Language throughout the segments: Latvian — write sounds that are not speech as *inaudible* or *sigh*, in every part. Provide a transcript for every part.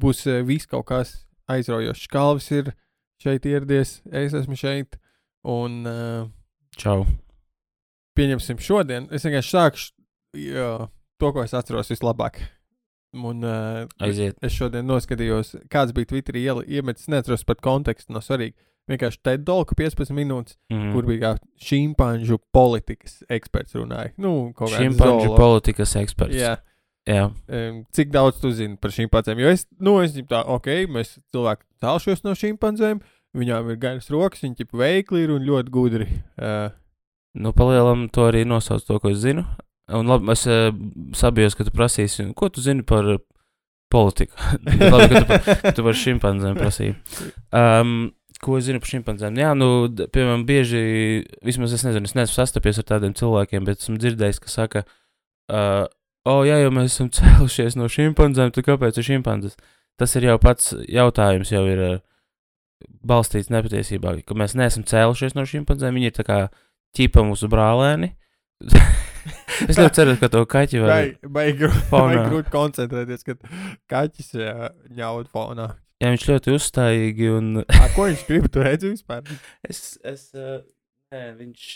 būs uh, viss kaut kas aizraujošs. Kalvis ir šeit ieradies, es esmu šeit. Un uh, Čau. pieņemsim šodien. Es vienkārši sākšu jā, to, ko es atceros vislabāk. Un uh, Aiziet. es šodien noskatījos, kāds bija Twitterī iemetis. Neatceros pat kontekstu, nav svarīgi. Vienkārši te dolka 15 minūtes, Mm. mm. kur bija šimpanžu politikas eksperts runāja. Nu, Šimpanžu zoolo- politikas eksperts. Jā. Jā. Cik daudz tu zini par šimpanzēm? Jo es, nu, es viņu tā, ok, mēs cilvēki tālšos no šimpanzēm, viņām ir garas rokas, viņi ir veikli ir un ļoti gudri. Uh, Nu, palielam to arī nosauc to, ko es zinu. Un labi, es uh, sabijos, ka tu prasīsi, ko tu zini par politiku. *laughs* Labi, ka tu, par- ka tu par šimpanzēm prasīji. Um, ko es zinu par šimpanzēm? Jā, nu, piemēram, bieži, vismaz es nezinu, es neesmu sastapies ar tādiem cilvēkiem, bet esmu dzirdējis, ka saka, uh, o, jā, jau mēs esam *laughs* cēlušies no šimpanzēm, tad kāpēc ir šimpanzes? Tas ir jau pats jautājums, jau ir uh, balstīts nepatiesībā, ka mēs neesam cēlušies no šimpanzēm, viņi ir tā kā ķipa mūsu brālēni. *laughs* es ļoti ceru, ka to kaķi. Baigi Fonā. grūti koncentrēties, kad kaķis ņaut fonā. Jā, viņš ļoti uzstājīgi un *laughs* A, ko viņš grib? Tu redzi vispār? es, es, uh, nē, viņš,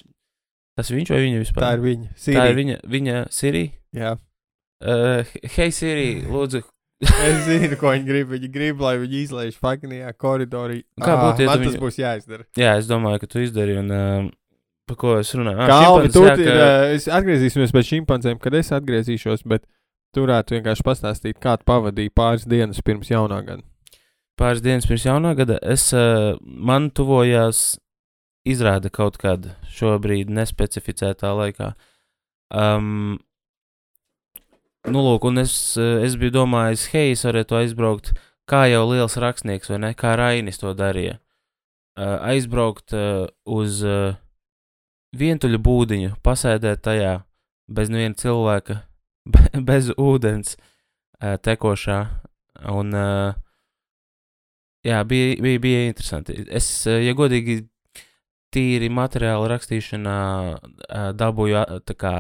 tas viņš vai viņa vispār? Tā ir viņa. Tā Siri. ir viņa, viņa Siri. Jā. Uh, hei, Siri, *sighs* lūdzu, Es zinu, ko viņi grib. Viņi grib, lai viņi izlaiž faknijā koridorī. Kā Ā, būtu, ja man tu tas viņu- būs jāizdara. jā, es domāju, ka tu izdari un uh, par ko es runāju. Ah, Kalvi, tu jā, ir, ka- uh, es atgriezīsimies pēc šimpanzēm, kad es atgriezīšos, bet tu varētu vienkārši pastāstīt, kā tu pavadīji pāris dienas pirms jaunā gada. pāris dienas pirms jaunā gada, es, uh, man tuvojās izrāda kaut kāda šobrīd nespecificētā laikā. Um, nu, lūk, un es, uh, es biju domājis, hei, es varētu aizbraukt, kā jau liels rakstnieks, vai ne, kā Rainis to darīja. Uh, aizbraukt uh, uz uh, vientuļu būdiņu, pasēdēt tajā bez neviena cilvēka, *laughs* be, bez ūdens uh, tekošā. Un, uh, Jā, bija, bija, bija interesanti. Es, eh, ja godīgi, tīri materiāla rakstīšanā eh, dabūju kā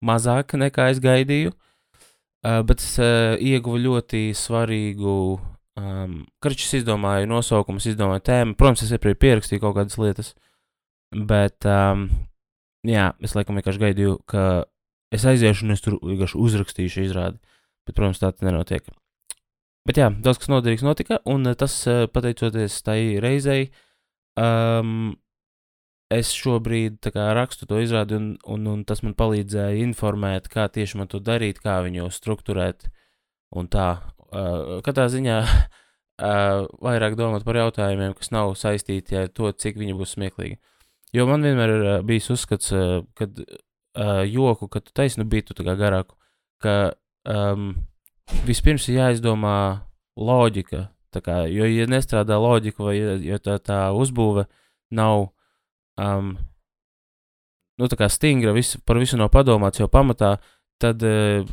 mazāk nekā es gaidīju, eh, bet es eh, ieguvu ļoti svarīgu. Um, Karš es izdomāju nosaukumus, izdomāju tēmu. Protams, es iepriekš pierakstīju kaut kādas lietas, bet um, jā, es laikam vienkārši gaidīju, ka es aiziešu un es tur vienkārši uzrakstīšu izrādi. Bet, protams, tā nenotiek. Bet jā, daudz kas noderīgs notika, un tas pateicoties tai reizei, um, es šobrīd kā rakstu to izrādi, un, un, un tas man palīdzēja informēt, kā tieši man to darīt, kā viņu strukturēt. Un tā, uh, katrā ziņā uh, vairāk domāt par jautājumiem, kas nav saistīti ar to, cik viņi būs smieklīgi. Jo man vienmēr ir uh, bijis uzskats, uh, kad uh, joku, kad tu taisnu bija tu tā kā garāku, ka um, vispirms ir jāizdomā loģika. Kā, jo, ja nestrādā loģika, vai ja tā, tā uzbūve nav um, nu, tā kā stingra, visu, par visu nav padomāts jau pamatā, tad uh,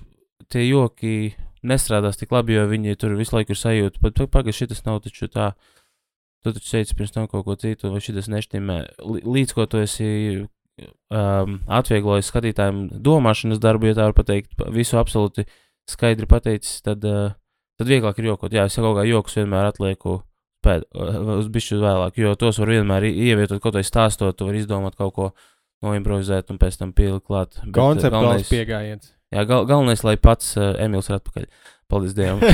tie joki nestrādās tik labi, jo viņi tur visu laiku ir sajūta. Pat pagaidi, šis nav taču tā. Tu taču teici pirms tam kaut ko citu, vai šis nešķīmē. Līdz ko tu esi um, atvieglojis skatītājiem domāšanas darbu, ja tā var pateikt, pa- visu absolūti skaidri pateicis, tad, uh, tad vieglāk ir jokot. Jā, es jau kaut kā joks vienmēr atlieku pēd, uz bišķi vēlāk, jo tos var vienmēr ievietot kaut vai stāstot, tu vari izdomāt kaut ko noimprovizēt un pēc tam pielikt klāt. Bet, uh, Konceptuāls galvenais- pieejams. Jā, gal, galvenais, lai pats uh, Emīls ir atpakaļ. Paldies Dievam. uh,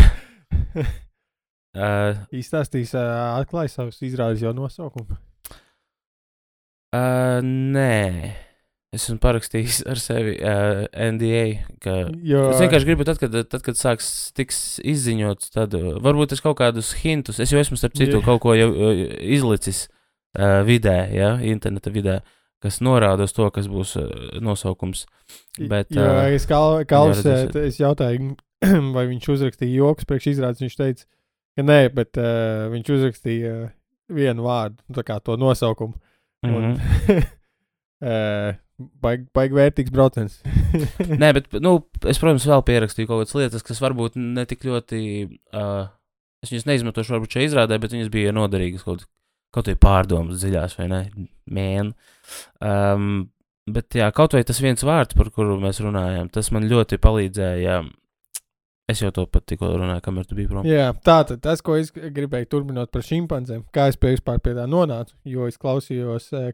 *laughs* Izstāstīs, uh, atklāja savus izrādes jau nosaukumu. uh, nē, es esmu parakstījis ar sevi uh, NDA. Ka, Jo, es vienkārši gribu, tad, kad, tad, kad sāks tiks izziņots, tad uh, varbūt es kaut kādus hintus, es jau esmu starp citu Jā. kaut ko jau uh, izlicis uh, vidē, ja, interneta vidē, kas norāda uz to, kas būs uh, nosaukums. Bet, jo, ā, es, kal, jā, uh, es jautāju, *clears throat* vai viņš uzrakstīja joks priekš izrādes. Viņš teica, ka nē, bet uh, viņš uzrakstīja uh, vienu vārdu, tā kā to nosaukumu. Mm Un, -hmm. uh, *laughs* baigi baig vērtīgs brauciens. *laughs* Nē, bet, nu, es, protams, vēl pierakstīju kaut kādas lietas, kas varbūt ne tik ļoti. Uh, es viņas neizmantošu, varbūt šeit izrādē, bet viņas bija noderīgas kaut, kaut vai pārdomas dziļās, vai ne? Mēn. Um, bet, jā, kaut vai tas viens vārds, par kuru mēs runājām, tas man ļoti palīdzēja Es jau to pat tikko runāju, kamēr tu biji prom. Jā, tā tad tas, ko es gribēju turpināt par šimpanzēm, kā es pie vispār pie tā nonācu, jo es klausījos uh,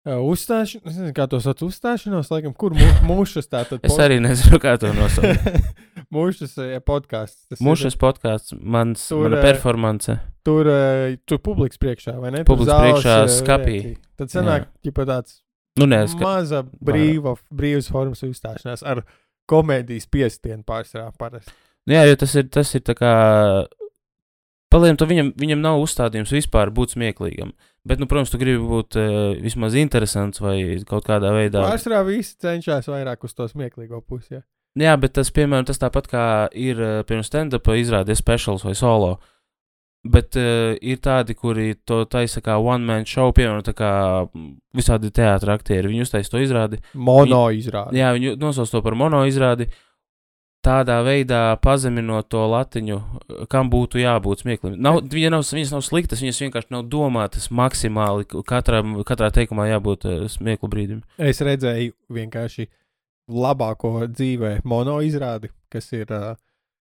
Uzstāšanos, es nezinu, kā to sauc uzstāšanos, laikam, kur mu, mūšas tā tad. Es arī nezinu, kā to nosaukt. *laughs* mūšas uh, podkāsts. Mūžas podkāsts, mans, Tur, mana performance. Tur, tur publikas priekšā, vai ne? Publikas zāles, priekšā skapī. reakcija. Tad sanāk, ja tāds Nu, nē, es, ka, maza brīva, brīvas formas uzstāšanās ar komēdijas piestienu pārsvarā parasti. nu, jā, jo tas ir, tas ir tā kā. Palielam, to viņam, viņam nav uzstādījums vispār būt smieklīgam. Bet, nu, protams, tu gribi būt uh, vismaz interesants vai kaut kādā veidā. Pārsvarā visi cenšas vairāk uz to smieklīgo pusi. Ja? Jā, bet tas, piemēram, tas tāpat kā ir uh, pirms stand-up izrādes specials vai solo. Bet uh, ir tādi, kuri to taisa kā one-man show, piemēram, tā kā visādi teātris aktieri. Viņi uztaisa to izrādi. Mono izrādi. Jā, viņi nosauc to par mono izrādi. Tādā veidā pazeminot to latiņu, kam būtu jābūt smieklim. Nav, viņa nav, viņas nav sliktas, viņas vienkārši nav domātas maksimāli. Katram, katrā teikumā jābūt uh, smieklu brīdim. Es redzēju vienkārši labāko dzīvē mono izrādi, kas ir uh,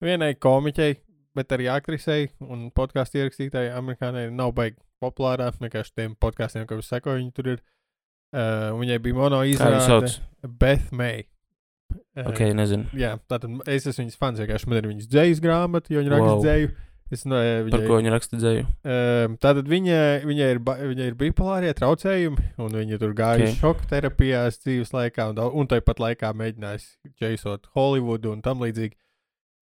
vienai komiķei, bet arī aktrisei un podkāstu ierakstītājai amerikāņai nav baigi populārā. Vienkārši tiem podkāstiem, ko es sekoju, viņi tur ir. Uh, viņai bija mono izrāde. Beth May. Uh, Ok, nezinu. Jā, tātad es esmu viņas fans. Vienkārši man ir viņas dzējas grāmata, jo viņa raksta Wow. dzēju. Es no, Par ko viņa raksta dzēju? Um, tātad viņa, viņa, ir, viņa ir bipolārie traucējumi, un viņa tur gāja Ok. okay. šoka terapijās dzīves laikā, un, un tāpat laikā mēģinājusi čeisot Holivudu un tam līdzīgi.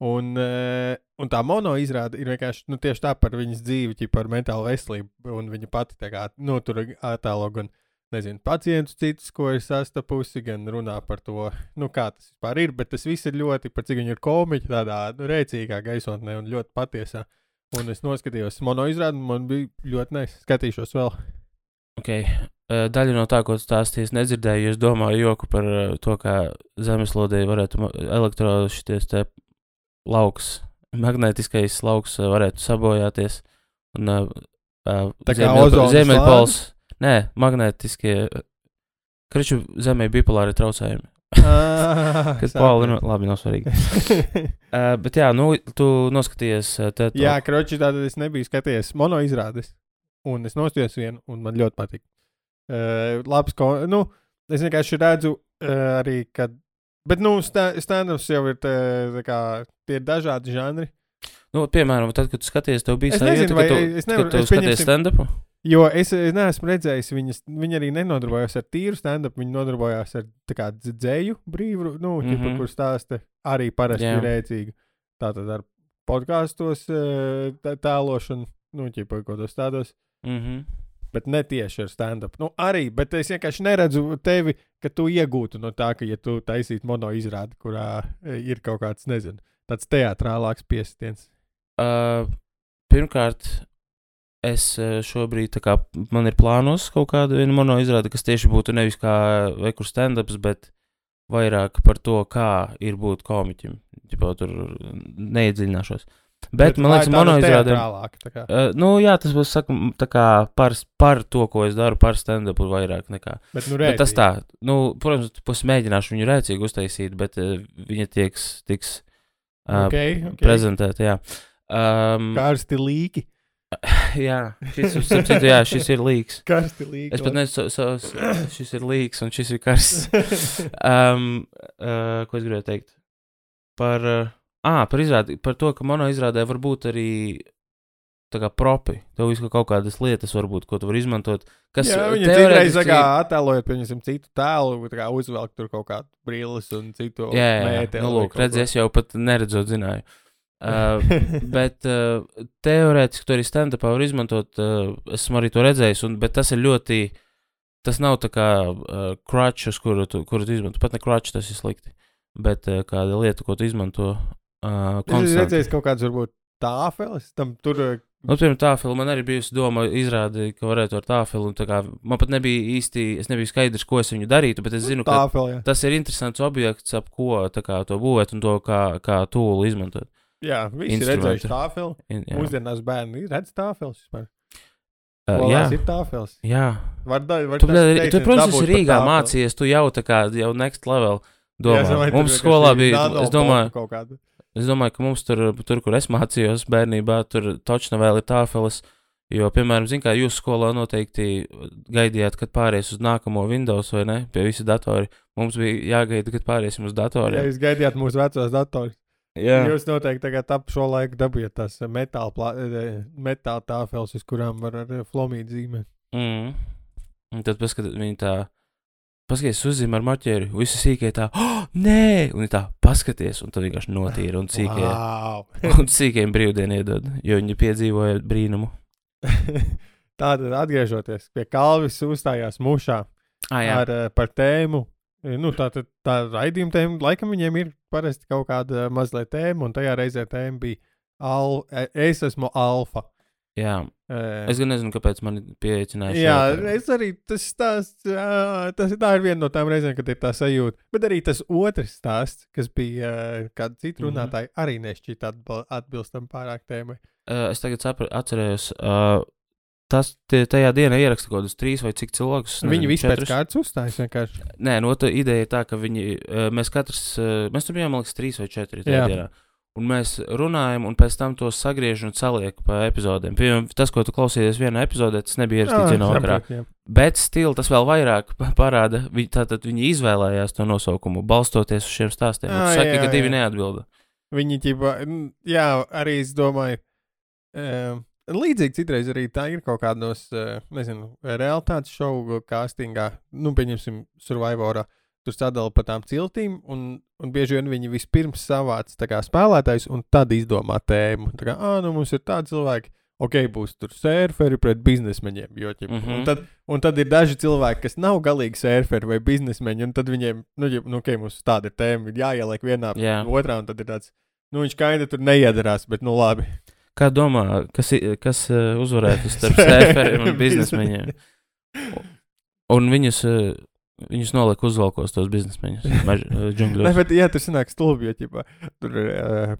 Un, uh, un tā mono izrāda ir vienkārši nu, tieši tā par viņas dzīvi, par mentālu veselību, un viņa pati tā kā, nu, tur attēlo gan, nezinu, pacientus citus, ko ir sastapusi, gan runā par to, nu, kā tas vispār ir, bet tas viss ir ļoti, par cik viņa ir komiķa, tādā nu, rēcīgā gaisotnē un ļoti patiesā. Un es noskatījos mono izrādi, man bija ļoti nais. Skatīšos vēl. Okay. eh, Daļa no tā, ko tu stāstīji, nedzirdēju. Es domāju, joku par eh, to, kā zemeslodē varētu elektrošies te lauks, magnētiskais lauks eh, varētu sabojāties. Un, uh, Tā kā Ziemeļpols. Nē, magnētiskie. Kriču zemē bipolāri traucējumi. Ah, *laughs* Kas poli, nu, labi, nav svarīgi. Uh, *laughs* bet jā, nu, tu noskaties. Uh, te, Jā, kroči, tātad es nebiju skatījies mono izrādes. Un es nostājos vienu, un man ļoti patīk. Uh, labs, ko, nu, es vienkārši redzu uh, arī, ka. Bet, nu, sta- stand-ups jau ir tā, tā kā, tie ir dažādi žanri. nu, piemēram, tad, kad tu skaties, tev bija nezinu, sajūta, vai ka tu, es nevaru- kad tu es skaties stand-upu. Jo es, es neesmu redzējis, viņas, viņa arī nenodarbojās ar tīru stand-up. Viņa nodarbojās ar kā dz- dzēju brīvu, nu, mm Mhm. -hmm. kur stāsta arī parasti Jā. rēcīgi. Tātad ar podkāstos tā- tēlošanu, nu, ķipa, ko tos tādos. Mm -hmm. Bet ne tieši ar stand-up. Nu, arī, bet es vienkārši neredzu tevi, ka tu iegūtu no tā, ka, ja tu taisītu mono izrādi, kurā eh, ir kaut kāds, nezinu, tāds teātrālāks piestiens. Uh, pirmkārt, es uh, šobrīd, kā man ir plānos kaut viena mono izrāde, kas tieši būtu nevis kā vekur stand-ups, bet vairāk par to, kā ir būt komiķim. Ģipā, tur neiedziļināšos. Bet, man lai liekas, mono izrāde. kā. Uh, nu, jā, tas būs saka, m, tā kā par, par to, ko es daru, par stand-upu vairāk nekā. Bet, nu, Bet tas tā, nu, protams, es mēģināšu viņu rēcīgi uztaisīt, bet uh, viņa tieks, tiks uh, Okay, okay. prezentēta. Um, Karsti līki. *sighs* jā, šis, citu, jā, šis ir līks. Karsti līki. Es pat nezinu, so, so, *coughs* šis ir līks un šis ir karsts. *laughs* Um, uh, ko es gribēju teikt? Par, uh, ah, par, izrādi, par to, ka manā izrādē var būt arī kā propi. Tev visu kaut kādas lietas, varbūt, ko tu vari izmantot. Kas Jā, citreiz teorētiski- kā attēlojot, pieņemsim, citu tēlu, kā uzvelk tur kaut kādu brilles un citu Jā, jā, jā. Nu, lūk, redz, es jau pat neredzot, zināju. Uh, bet uh, teorētiski to arī stand-upā var izmantot. Uh, esmu arī to redzējis, un, bet tas ir ļoti. Tas nav tā kā uh, crutch, uz kuru tu, kuru tu izmanto. Pat ne crutch, tas ir slikti. Bet uh, kāda lieta, ko tu izmanto. Uh, Es redzējis kaut kādas, varbūt, tāfeles. Tam tur Nu, piemēram, tā filma man arī bijusi doma, izrādīja, ka varētu ar tā filmu. Tā kā, man pat nebija īsti, es nebiju skaidrs, ko es viņu darītu, bet es zinu, ka tāfelē. tas ir interesants objekts, ap ko kā, to būvēt un to kā, kā tūlu izmantot. Jā, visi ir redzējuši. In- jā. Mūsdienās bērni redz tāfeles vispār. Uh, jā, Skolās ir tāfeles. jā. Var, da, var Tu, tas bļa, tu, protams, esi Rīgā mācījies, tu jau tā kā jau next level. domā. es domāju, mums skolā bija, es domāju, es domāju, ka mums tur, tur kur es mācījos bērnībā, tur točna vēl ir tāfeles. Jo, piemēram, zin, kā jūs skolā noteikti gaidījāt, kad pāries uz nākamo Windows vai ne, pie visi datori. Mums bija jāgaida, kad pāriesim uz datoriem. jūs gaidījāt mūsu vecos datorus, Jā, jūs noteikti tagad ap šo laiku dabūjāt tās metāla, plā, eh, metāla tāfeles, uz kurām var ar eh, flomīdu zīmēt. Mm. Un tad paskatās, viņi tā, paskaties, uzzīmē ar maķēri, visi sīkie tā, oh, nē, un viņi tā, paskaties, un tad vienkārši notīra, un sīkie, Wow. *laughs* un sīkiem brīvdienu iedod, jo viņi piedzīvoja brīnumu. *laughs* Tātad, atgriežoties pie Kalvis, uzstājās mušā Ah, jā, ar, eh, par tēmu. Eh, Nu, tā tad tā raidījuma tēma, laikam viņiem ir parasti kaut kāda mazliet tēma, un tajā reizē tēma bija al, eh, es esmu alfa. jā. Eh, Es gan nezinu, kāpēc man pieeicināja. Jā, šeit. es arī tas stāsts, jā, tas tā ir viena no tām reizēm, kad ir tā sajūta. Bet arī tas otrs stāsts, kas bija kāda cita Mhm. runātāja, arī nešķita atbil atbilstam pārāk tēmai. Es tagad sapra, atcerējos, uh, tas tie, tajā dienā ieraksta kaut kādus trīs vai cik cilvēkus. Viņi visi pēc kārtas uzstājas vienkārši. Nē, no tā ideja ir tā, ka viņi, uh, mēs katrs, uh, mēs tur bijām, man liekas, trīs vai četri tajā Jā. dienā. Un mēs runājam, un pēc tam tos sagriež un saliek pa epizodēm. Piemēram, tas, ko tu klausījies vienā epizodē, tas nebija ierakstīts vienā jā. Bet stila tas vēl vairāk pa- parāda. Viņi, tātad viņi izvēlējās to nosaukumu, balstoties uz šiem stāstiem. Tu saki, jā, ka divi jā. neatbilda. Viņi ķipa, jā, arī es domāju, um, līdzīgi citreiz arī tā ir kaut kādos, uh, nezinu, realitātes šovu castingā, nu, pieņemsim, Survivorā. Tur sadala pa tām ciltīm, un, un bieži vien viņi vispirms savāc kā spēlētājs, un tad izdomā tēmu. Tā kā, ah, nu mums ir tādi cilvēki, ok, būs tur surferi pret biznesmeņiem. Jo, ķip, mm. -hmm. un, tad, un tad ir daži cilvēki, kas nav galīgi surferi vai biznesmeņi, un tad viņiem, nu, ģip, nu ok, mums tāda ir tēma, jāieliek vienā Jā. otrā, un tad ir tāds, nu, viņš kaida tur neiedarās, bet, nu, labi. Kā domā, kas, kas uh, uzvarētu starp *laughs* surferiem un biznesmeņiem? Un viņus, uh, viņus noliek uzvalkos tos biznesmeņus uh, Nē, bet, ja tur sanāk stulbi, jo, ķipa, tur ir, uh,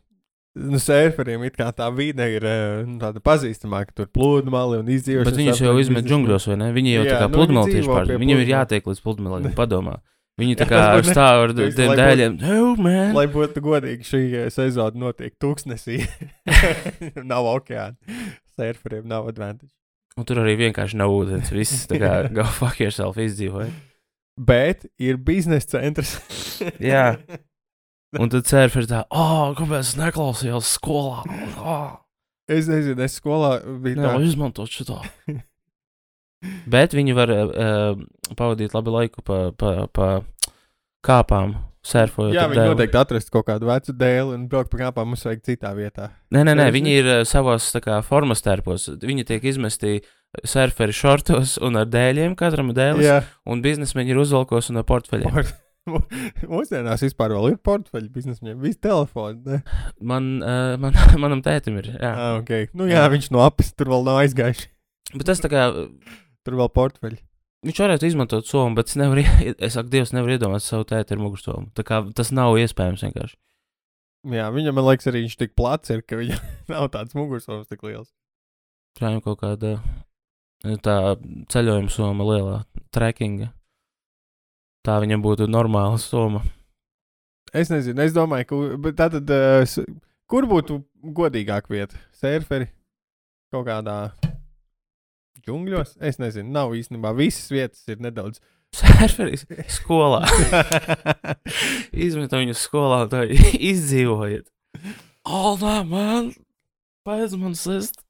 nu, surferiem it kā tā vide ir nu, tāda pazīstamāka, tur pludmali un izdzīvošana. Bet viņus jau izmet džungļos, vai ne? Viņi jau Jā, tā kā nu, viņi pludmali tieši dzīvo pār. pie Viņiem ir jātiek līdz pludmalei, padomā. Viņi tā Jā, kā *laughs* ne- stāv ar tiem dēļiem. Oh! Lai būtu godīgi, šī eh, sezona notiek tūkstnesī. *laughs* nav okeāna. Surferiem nav advantage. Un tur arī vienkārši nav ūdens. Viss tā kā *laughs* go fuck yourself izdzīvoja. Bet ir biznesa centrs. Jā. Un tad surfers tā, oh, kāpēc es neklausījos skolā? Oh, es nezinu, es skolā biju tā. Nevar izmantot šo. Bet viņi var uh, pavadīt labu laiku pa, pa, pa kāpām, surfojot. Jā, viņi dēlu. noteikti atrast kaut kādu vecu dēli un braukt pa kāpām mums vajag citā vietā. Nē, nē, nē, viņi ir uh, savos kā formas tērpos. Viņi tiek izmesti surferi šortos un ar dēļiem, katram dēlis. Jā, Un biznesmeņi ir uzvalkos un ar portfeļiem. Port- *laughs* Mūsdienās vispār vēl ir portfeļi biznesmeņiem, visi telefoni. Ne? Man, uh, man, *laughs* manam tētim ir. Jā. Ah, okay. nu, jā, viņš no apes tur vēl nav aizgājis. Bet tas tā kā. Tur vēl portfeļi. Viņš varētu izmantot somu, bet es nevaru, *laughs* es saku, Dievs, nevar iedomāties savu tēti ar mugursomu. Tā kā tas nav iespējams vienkārši. Jā, viņam, man liekas, arī viņš tik plats ir, ka viņam *laughs* nav tāds mugursovs tik liels. Tā jau kaut kāda eh, tā ceļojuma soma lielā, trekkinga. Tā viņam būtu normāla soma. Es nezinu, es domāju, ka bet tātad, uh, kur būtu godīgāk vieta? Surferi kaut kādā džungļos? Es nezinu, nav īstenībā. Visas vietas ir nedaudz. Surferis skolā. *laughs* Izmetu viņu skolā tā izdzīvojiet. Nē, man! Pēc man sist.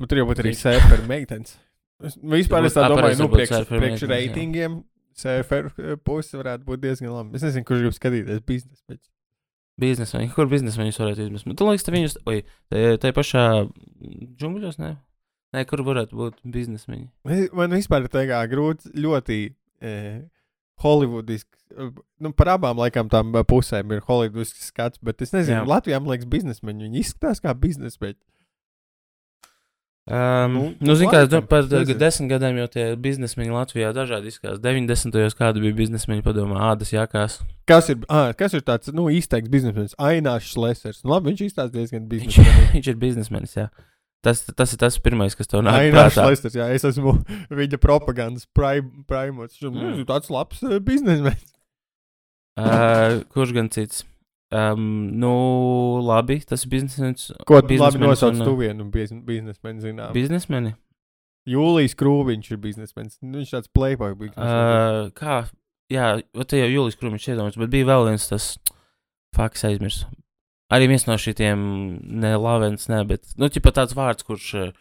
Bet tur jau būtu arī surferi meitenes. Es- Vispār es tā domāju, nu, priekš, priekš reitingiem. Surferu eh, puse varētu būt diezgan labi. Es nezinu, kurš grib skatīties biznesu. Bet... Biznesmeņi, kur biznesmeņus varētu izmest? Man liekas, ka viņus, oi, tā pašā džungļos, ne? Nē, kur varētu būt biznesmeņi? Es- Man vispār ir tā kā grūti, ļoti eh, holivudisks. eh, Nu, par abām laikām tām eh, pusēm ir holivudisks skats, bet es nezinu, Jā. Latvijā man liekas, biznesmeņi. Viņi izskatās kā biznesmeņi. Um, Nu, nu, nu zini, kā laikam, par nezinu. desmit gadiem jau tie biznesmeņi Latvijā dažādi izskatās. 90. gados kāda bija biznesmeņi, padomā, ādas jākās. Kas ir, ah, kas ir tāds nu, izteikts biznesmenis? Aināšs Lesers. Nu, labi, viņš izstāsta diezgan biznesmenis. *laughs* viņš ir biznesmenis, jā. Tas, tas ir tas pirmais, kas tev nāk prātā. Lesers, jā, es esmu *laughs* viņa propagandas prim- primots. Viņš Mm. ir tāds labs uh, biznesmenis. *laughs* Uh, kurš gan cits? Um, nu, labi, tas ir biznesmenis. Ko tu labi nosauc tu vienu bizn- biznesmeni zinām? Biznesmeni? Jūlijas Krūviņš ir biznesmenis. Viņš tāds playboy biznesmenis. Uh, kā? Jā, te jau Jūlijas Krūmiņš iedomājas, bet bija vēl viens tas faks aizmirst. Arī viens no šitiem, ne Lavens, ne, bet, nu, tāds vārds, kurš. uh,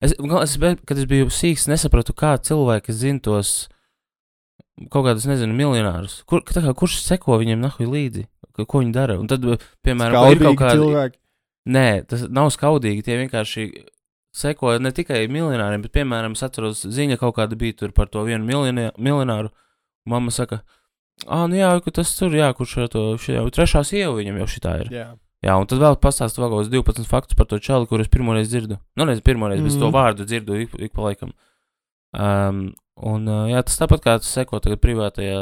Es, gal- es, kad es biju sīgs, nesapratu, kā cilvēki zina tos kaut kādus, nezinu, miljonārus. Kur, kā, kurš seko viņiem nahuj līdzi, ka, ko viņi dara. Un tad, uh, piemēram, ir kaut kādi. cilvēki. Nē, tas nav skaudīgi. Tie vienkārši seko ne tikai miljonāriem, bet, piemēram, es atceros, ziņa kaut kāda bija par to vienu miljonāru. Mamma saka, ah, nu jā, ka tas tur, jā, kurš ar to jau trešā sieva viņam jau šitā ir. Jā. Jā, un tad vēl pastāstu vēl kaut kādus 12 faktus par to čali, kurus pirmoreiz dzirdu. Nu, nezinu, pirmoreiz, bet es to Mhm. vārdu dzirdu ik, ik pa laikam. Um, un, jā, tas tāpat kā tas seko tagad privātajā,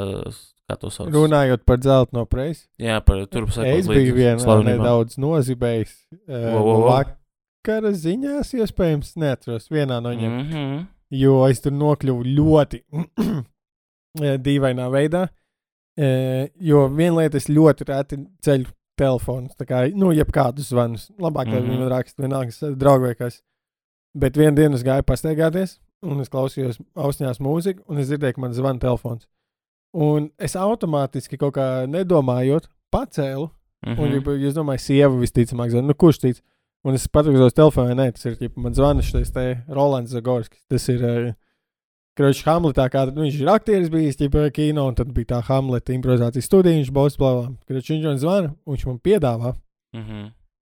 kā to sauc. Runājot par zelta no preizes. Jā, par tur sekot Es biju vienā nedaudz nozibējis. Uh, vo, vo. Vakara ziņās, iespējams, neatceros vienā no viņiem. Mm -hmm. jo es tur nokļuvu ļoti *clears throat* dīvainā veidā. Jo viena lieta, es ļoti reti ceļu telefonu. Tā kā, nu, jebkādus zvanus. Labāk, lai Mhm. viņi man raksta, vienalga, draugi vai kas. Bet vienā dienā es gāju pastaigāties, un es klausījos ausņās mūziku, un es dzirdēju, ka man zvana telefons. Un es automātiski kaut kā nedomājot, pacēlu. Mm Un, -hmm. ja es domāju, sieva visticamāk, zina, nu, kurš tic. Un es patraucos telefonā, nē, tas ir, ja man zvana šis te Rolands Zagorskis. Tas ir, Kročs Hamletā, kā nu, viņš ir aktieris bijis, ķipa kino, un tad bija tā Hamleta improvizācijas studija, viņš būs blāvā. Kročs viņš man zvana, un viņš man piedāvā. Mm -hmm.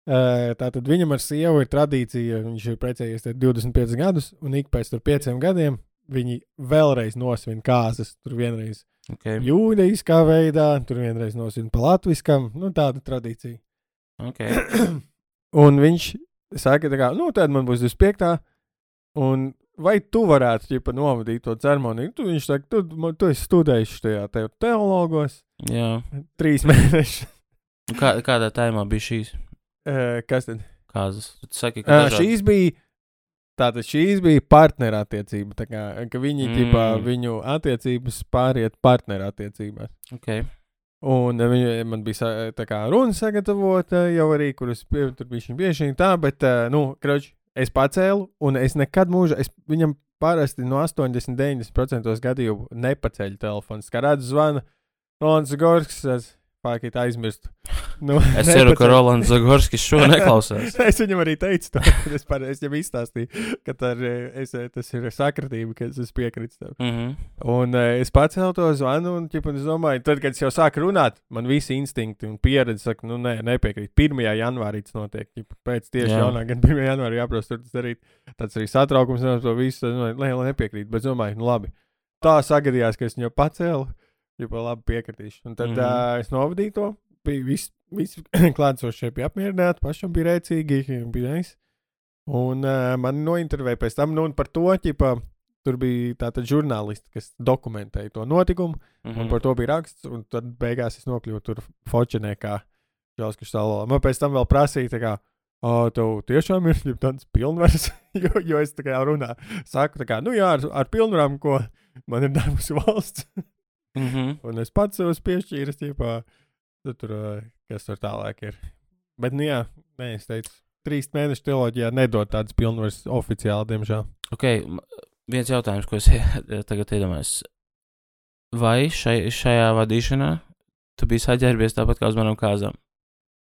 Uh, tātad viņam ar sievu ir tradīcija, viņš ir precējies te 25 gadus, un ik pēc tur pieciem gadiem viņi vēlreiz nosvin kāzas. Tur vienreiz okay. jūdejiskā veidā, tur vienreiz nosvin pa latviskam, nu tāda tradīcija. okay. *clears throat* Un viņš saka, tā kā, nu, tad man būs 25. Un vai tu varētu ķipa, novadīt to ceremoniju? Tu, viņš saka, tu, man, tu esi studējis tajā te teologos Jā. trīs *laughs* mēnešus. Un Kā, kādā tēmā bija šīs Uh, kas tad? kārtas? Tu saki, ka Uh, šīs bija. Tātad šīs bija partnerattiecība. Tā kā, ka viņi mm. Mm. viņu attiecības pāriet partnerattiecībās. Okay. Un eh, viņa, man bija tā kā runa sagatavota jau arī, kuras tur bija šī bieži tā, bet, eh, nu, kroč, es pacēlu, un es nekad mūžā, es viņam parasti no 80-90% gadījumu nepaceļu telefonu. Kā redzu, zvana Rolands Gorskis, pārkīt aizmirstu. *laughs* Nu, Es *laughs* ceru, ka. Rolands Zagorskis šo *laughs* neklausās. es viņam arī teicu, to, es, par, es viņam izstāstīju, ka tā ir, es, tas ir sakritība, ka es esmu piekrits tam. mm -hmm. Un uh, es pacēlu to zvanu, un, ķip, un es domāju, tad, kad es jau sāku runāt, man visi instinkti un pieredze saka, nu, nē, nepiekrīt. 1. janvārī tas notiek. Ķip, pēc tieši Jā. jaunā gada 1. janvārī jāprasa tur tas darīt. Tāds arī satraukums no to visu. tad, Nu, lai, lai nepiekrīt, bet es domāju, nu, labi. Tā sagadījās, ka es viņu pacēlu, jau labi piekritīšu. Un tad mm Mhm. -hmm. uh, es novadīju to. Bija viss, viss *clears throat* klātsošie bija apmierināti, pašam bija rēcīgi, bija nice. Un uh, man nointervēja pēc tam, nu, un par to, ķipa, tur bija tāda žurnālisti, kas dokumentēja to notikumu, Mm un -hmm. par to bija raksts, un tad beigās es nokļuvu tur Fočenē, kā Žalskas salā. Man pēc tam vēl prasīja, tā kā, O, tev tiešām ir tāds pilnvars, *laughs* jo, jo es tā kā runā, saku, tā kā, nu jā, ar, ar pilnvarām, ko man ir devusi valsts, *laughs* mm -hmm. un es pats sev esmu piešķīris, tīpā, tad tur, kas tur tālāk ir. Bet, nu jā, nē, es teicu, trīs mēnešu teoloģijā nedod tādas pilnvaras oficiāli, diemžēl. m- viens jautājums, ko es *laughs* tagad iedomājos. Vai šai, šajā vadīšanā tu biji saģērbies tāpat kā uz manām kāzām?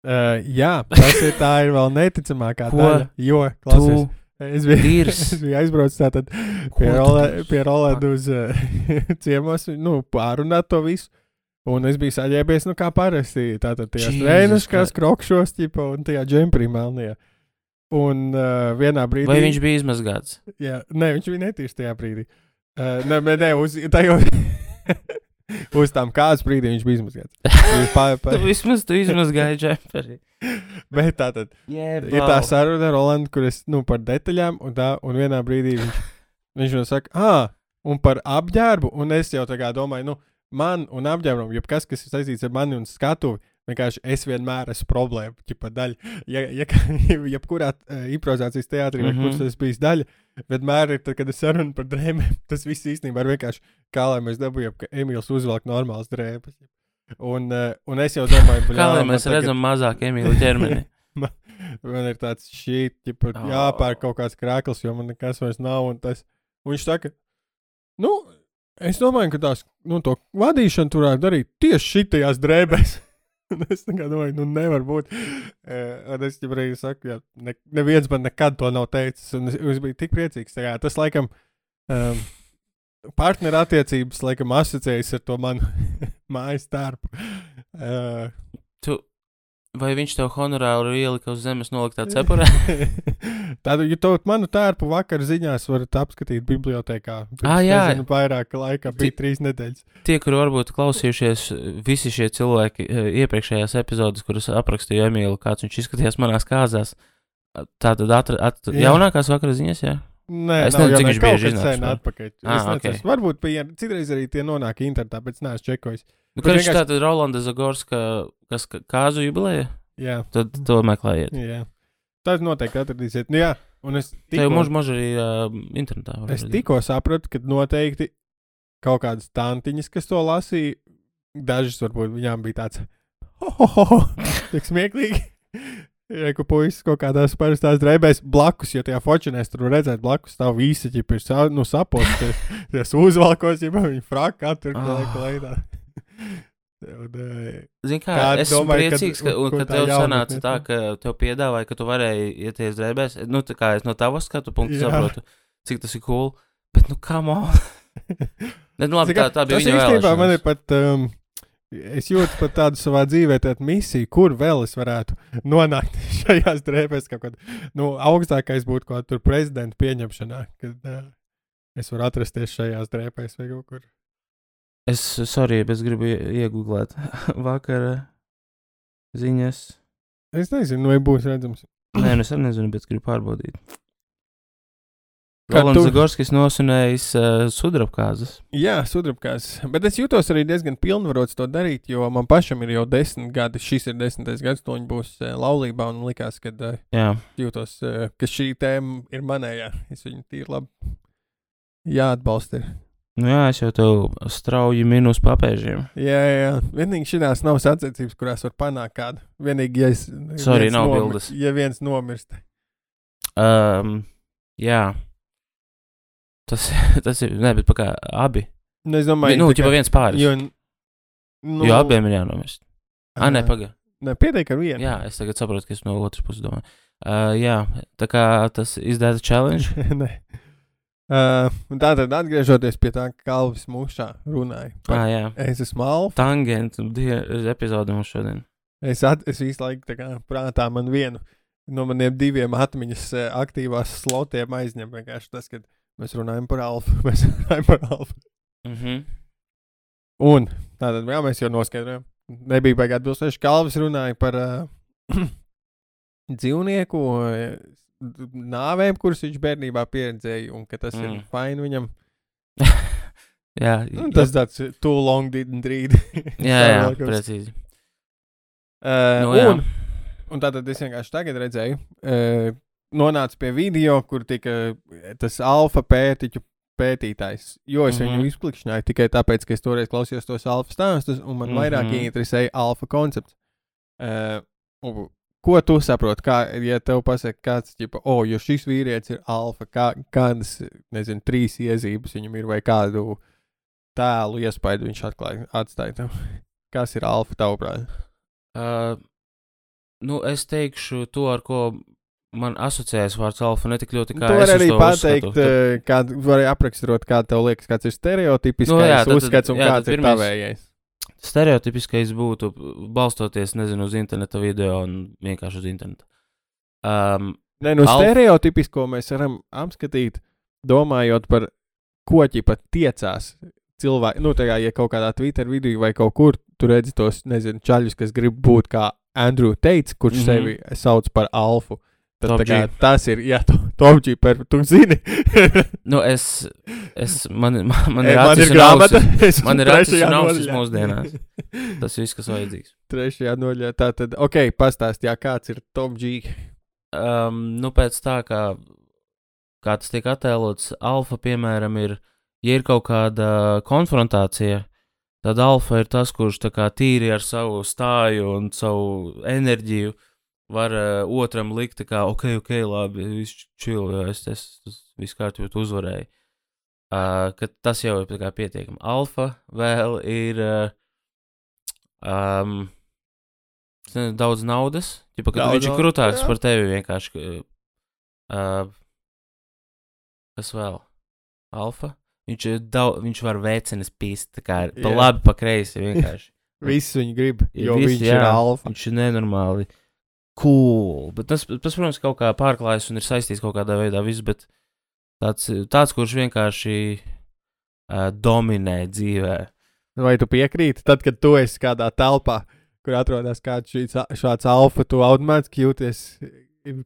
Uh, jā, tas ir tā ir vēl neticamākā daļa, jo, klausies, Tu es biju, *laughs* es biju aizbraucis tātad pie, Rolē, pie Rolēda uz uh, *laughs* ciemos, nu, pārunāt to visu. Un es biju saģērbies, nu, kā parasti. Tātad trēnuškās, Christ. krokšos, ķipa, un tajā džemprī melnajā. Un uh, vienā brīdī. Vai viņš bija izmazgāts? Jā, nē, viņš bija netīrs tajā brīdī. Uh, nē, nē, uz, tajo, *laughs* *laughs* uz tām kādas brīdī viņš bija izmazgāts. Viņš Pa, *laughs* pa, Tu vismaz tu izmazgāji džemperi. *laughs* bet tā tad Yeah, ir tā saruna ar Rolandu, kur es, nu, par detaļām, un tā, un vienā brīdī viņš, viņš man saka, ah, un par apģērbu, un es jau tā kā domāju, nu, man un apģērbam, jebkas, kas ir saistīts ar mani un skatuvi, vienkārši es vienmēr esmu problēma, ķipa daļa. Ja, ja, *laughs* jebkurā uh, improvizācijas teātrī, mm Mhm. -hmm. kurš tas bijis daļa, vienmēr ir, tad, kad es sarunu par drēbēm, *laughs* tas viss īstenībā ir vienkārši kā lai mēs dabūjam, ka Emīls uzvelk normāls drēbes. Un, un es jau domāju, Kā bļā, lai man mēs tagad- redzam mazāk Emīlu *laughs* ķermeni? Man ir tāds šī, ka Oh. jāpērk kaut kāds krāklis, jo man nekas vairs nav. Un, tas, un viņš saka, nu, es domāju, ka tās, nu, to vadīšanu tur varētu darīt tieši šitajās drēbēs. *laughs* Es domāju, nu, nevar būt. Un es jau arī saku, ja ne, neviens man nekad to nav teicis. Un es, es biju tik priecīgs. Tā kā, tas, laikam, um, partneru attiecības, laikam, asociējas ar to manu *laughs* mājas tārpu. Uh, Tu, vai viņš tev honorāru ielika uz zemes noliktā *laughs* cepurē? Tādu, ja to manu tērpu vakar ziņās varat apskatīt bibliotekā. Pirms, Ā, jā. Nezinu, vairāk laika, bija trīs nedēļas. Tie, kuri varbūt klausījušies, visi šie cilvēki eh, iepriekšējās epizodes, kuras aprakstīja Emīlu, kāds viņš izskatījās manās kāzās. Tā tad atra, at, Jā. jaunākās vakara ziņas, jā. Nē, Es nezinu, cik ne viņš bieži kad iznāks sen vēl. atpakaļ. Ā, Es ok. neceru. Varbūt bija, citreiz arī tie nonāk internetā, bet es neesmu čekojis. Nu, kad viņš vienkārši- tātad Rolanda Zagorska, kas ka- kāzu jubilēja, Jā, tad to meklējiet. jā. Tad noteikti atradīsiet. Nu, jā, un es tikko, mūžu mūžu arī uh, internetā. es tikko sapratu, ka noteikti kaut kādas tantiņas, kas to lasīja, dažas varbūt viņām bija tāds, ho, ho, ho, *laughs* tik smieklīgi. Reku puisis kaut kādās parastās drēbēs blakus, jo tajā fočinēs tur redzēt blakus stāv visi, ja ir sa, nu, saposties, *laughs* ties uzvalkos, ja viņi fraka tur Ah. kaut kā eh, Zini, kā Kādi es domāju, priecīgs, ka, un, ka tev sanāca tā, tā? ka tev piedāvāja, ka tu varēji ieties drēbēs. Nu, tā kā es no tavas skatu punkta Jā. saprotu, cik tas ir cool. Bet, nu, kā man? *laughs* Nu, labi, Zini, tā, kā, tā bija viņa īstenībā man ir vēlēšanās. pat. Um, Es jūtu pat tādu savā dzīvē, tādu misiju, kur vēl es varētu nonākt *laughs* šajās drēbēs. Kaut kad, nu, augstākais būtu kaut kāda prezidenta pieņemšanā, kad uh, es varu atrasties šajās drēbēs vai kaut kur. Es, sorry, bet es gribu ie- iegooglēt *laughs* vakara ziņas. Es nezinu, vai būs redzams. Nē, nu, es arī nezinu, bet gribu pārbaudīt. Rolands Zagorskis nosunējis uh, sudrabkāzes. Jā, sudrabkās. Bet es jūtos arī diezgan pilnvarots to darīt, jo man pašam ir jau desmit gadi. Šis ir desmitais gads, to viņa būs uh, laulībā. Un likās, ka uh, Jā, jūtos, uh, ka šī tēma ir manējā. Es viņu tīri labi jāatbalsta. ir. Nu jā, es jau tev strauji minu uz papēžiem. Jā, jā. Vienīgi šīs nav sacensības, kurās var panākt kādu. Vienīgi, ja, es, Sorry, nav nomir- bildes. Ja viens nomirst. Um, jā. Tas, *laughs* tas ir. Nē, bet kā abi. Nu, es domāju, nu, kā- viens pāris. Jo, nu, jo abiem ir jānomirst. Ah, nē, ā, pagaidi. Nē, pietiek ar vienu. Jā, es tagad saprotu, ka es no otras puses domāju. Uh, jā, tā kā tas izdevās challenge. *laughs* Nē. Uh, tā tad atgriežoties pie tā, ka Kalvis mūžā runāja. Ah, jā. Es esmu alfa. Tangentu epizode mums šodien. Es, at, es visu laiku kā prātā man vienu no maniem diviem atmiņas eh, aktīvās slotiem aizņem. Vienkārši tas, ka mēs runājam par alfa. *laughs* Mēs runājam par alfa. Mm -hmm. Un tātad, jā, mēs jau noskaidrojām. Nebija baigāt atbilstoši. Kalvis runāja par uh, *clears throat* dzīvnieku uh, nāvēm, kuras viņš bērnībā pieredzēja, un ka tas mm. ir fini viņam. *laughs* jā, Nu, tas tāds uh, too long didn't read. *laughs* jā, jā, Stāvoklis. precīzi. Uh, Nu, jā. un, un tātad es vienkārši tagad redzēju, uh, nonācu pie video, kur tika eh, tas alfa pētiķu pētītājs. Jo es mm -hmm. Mhm. viņu izplikšņāju tikai tāpēc, ka es toreiz klausījos tos alfa stāstus, un man mm -hmm. vairāk Mhm. interesēja alfa koncepts. Uh, ko tu saproti? Kā, ja tev pasaka, kāds ir, oh, jo šis vīrietis ir alfa, kā, kādas, nezinu, trīs iezīmes viņam ir, vai kādu tēlu iespaidu viņš atklāja, atstāja tev. *laughs* Kas ir alfa tavuprāt? Uh, nu, es teikšu to, ar ko man asociējas vārds alfa, ne tik ļoti kā Tu es arī pateikt, uzskatu, ka- eh, kādu vari apraksturot, kā tev liekas, kāds ir stereotipiskais Nu, jā, nu, tad- uzskats un jā, kāds ir pirmais- tavējais. Stereotipiskais būtu balstoties, nezinu, uz interneta video un vienkārši uz internetu. Um, Nē, nu, Alf- stereotipisko mēs varam apskatīt, domājot par koķi pat tiecās. Cilvēki, nu, tā kā, ja kaut kādā Twitter vidū vai kaut kur tur redzi tos, nezinu, čaļus, kas grib būt kā Andrew Teits, kurš mm. -hmm. sevi sauc par alfu. Tad, kā, tas ir, jā, to, top G, per, tu zini. nu, es, es, man, *laughs* man, man Ej, ir man ir grāmata. ausis. Man ir acis un ausis *laughs* mūsdienās. *laughs* Tas viss, kas vajadzīgs. Trešajā nodaļā. Tā tad, ok, pastāstījā, kāds ir top G. Um, nu, pēc tā, kā, kā tas tiek attēlots, alfa, piemēram, ir, ja ir kaut kāda konfrontācija, Tad alfa ir tas, kurš tā kā tīri ar savu stāju un savu enerģiju var uh, otram likt, kā, ok, ok, labi, viss čil, jo es, es visu kārtībā uzvarēju. Uh, ka tas jau ir pietiekami. Alfa vēl ir uh, um, daudz naudas, ķipa, Daudz viņš ir krūtāks jā. par tevi vienkārši. Uh, kas vēl? Alfa? Viņš, daudz, viņš var veicināt pīsti, tā kā pa labi, pa kreisi vienkārši. *laughs* Viss viņu grib, jo visi, viņš jā. ir alfa. Viņš ir nenormāli cool. Bet tas, tas, protams, kaut kā pārklājas un ir saistīts kaut kādā veidā viss, bet tāds, tāds kurš vienkārši uh, dominē dzīvē. Vai tu piekrīti, tad, kad tu esi kādā telpā, kur atrodas kāds šīs, šāds alfa, tu automātiski jūties,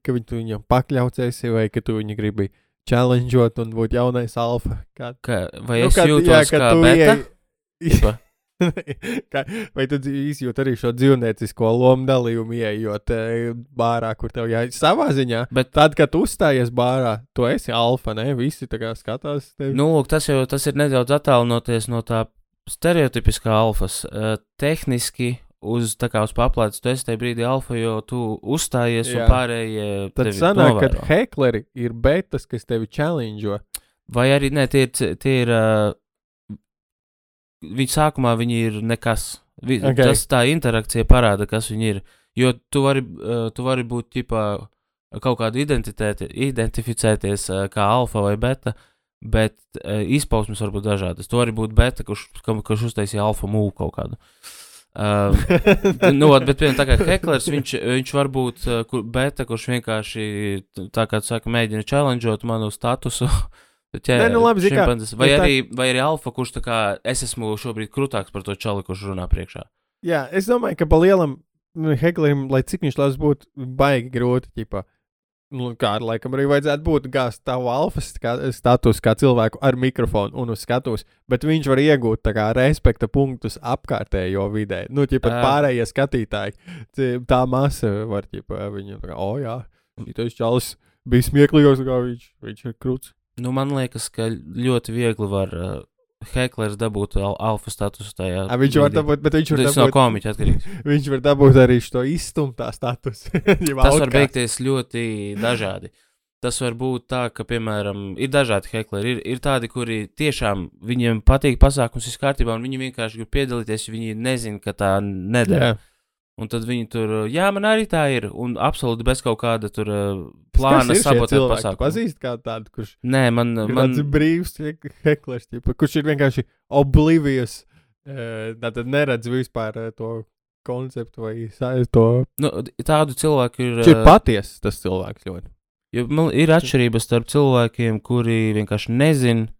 ka tu viņam pakļausies, vai ka tu viņu gribi challengeot un būt jaunais alfa. Kā, Ka, vai Nu, es kad- jūtos jā, kā beta? ieej- Kā- *laughs* vai tu izjūti arī šo dzīvniecisko lomu dalījumu, ieejot e, bārā, kur tev jāiet savā ziņā? Bet, Tad, kad uzstājies bārā, tu esi alfa, ne? Visi tā kā skatās. Tevi. nu, lūk, tas jau tas ir nedaudz attālinoties no tā stereotipiskā alfas. Uh, tehniski uz, kā uz paplātes, tu esi tajā brīdī alfa, jo tu uzstājies Jā. un pārējie. Tad sanāk, ka hekleri ir betas, kas tevi challenge. Vai arī ne, tie ir. Tie ir uh, viņi sākumā viņi ir nekas. Vi, Ok. okay. Tas tā interakcija parāda, kas viņi ir. Jo tu vari, uh, tu vari būt ģipā, kaut kādu identitāti, identificēties uh, kā alfa vai beta, bet uh, izpausmes var būt dažādas. Tu vari būt beta, kurš, kurš uztaisīja alfa mūku kaut kādu. Uh, *laughs* nu, bet, piemēram, tā kā Heklers, viņš, viņš var būt uh, beta, kurš vienkārši, tā kā tu saka, mēģina challengeot manu statusu. Bet, jā, Nē, nu labi, zini kā, vai, tā- arī, vai arī alfa, kurš tā kā es esmu šobrīd krūtāks par to čali, kurš runā priekšā. Jā, es domāju, ka pa lielam nu, heklerim, lai cik viņš labs būtu, baigi grūti. Ķipa. Nu, kā laikam arī vajadzētu būt gāzt tavu alfa ska- status kā cilvēku ar mikrofonu un uz skatuves, bet viņš var iegūt kā respekta punktus apkārtējo vidē. Nu, ķipa, Ā. pārējie skatītāji, tā masa var, ķipa, viņu, kā, o jā, tas čalis bija smieklīgos, kā viņš, viņš ir krūts. Nu, man liekas, ka ļoti viegli var uh, Heklers dabūt al alfa statusu tajā. A, viņš var dabūt, bet viņš var Tas no dabūt, komiķa atkarīgs. *laughs* viņš var dabūt arī šo izstumtā statusu. *laughs* Tas var beigties ļoti dažādi. Tas var būt tā, ka, piemēram, ir dažādi hekleri. Ir, ir tādi, kuri tiešām viņiem patīk pasākums, viss kārtībā, un viņi vienkārši grib piedalīties, jo viņi nezina, ka tā nedara. Jā. Un tad viņi tur, jā, man arī tā ir, un absolūti bez kaut kāda tur plāna sabotēt pasākumu. Pazīst kā tādu, kurš Nē, man, man tāds brīvs hek- heklers, kurš ir vienkārši oblivious, tātad neredz vispār to konceptu vai to. nu, tādu cilvēku ir. Viņš ir patiesa tas cilvēks ļoti. Jo man ir atšķirības starp cilvēkiem, kuri vienkārši nezina,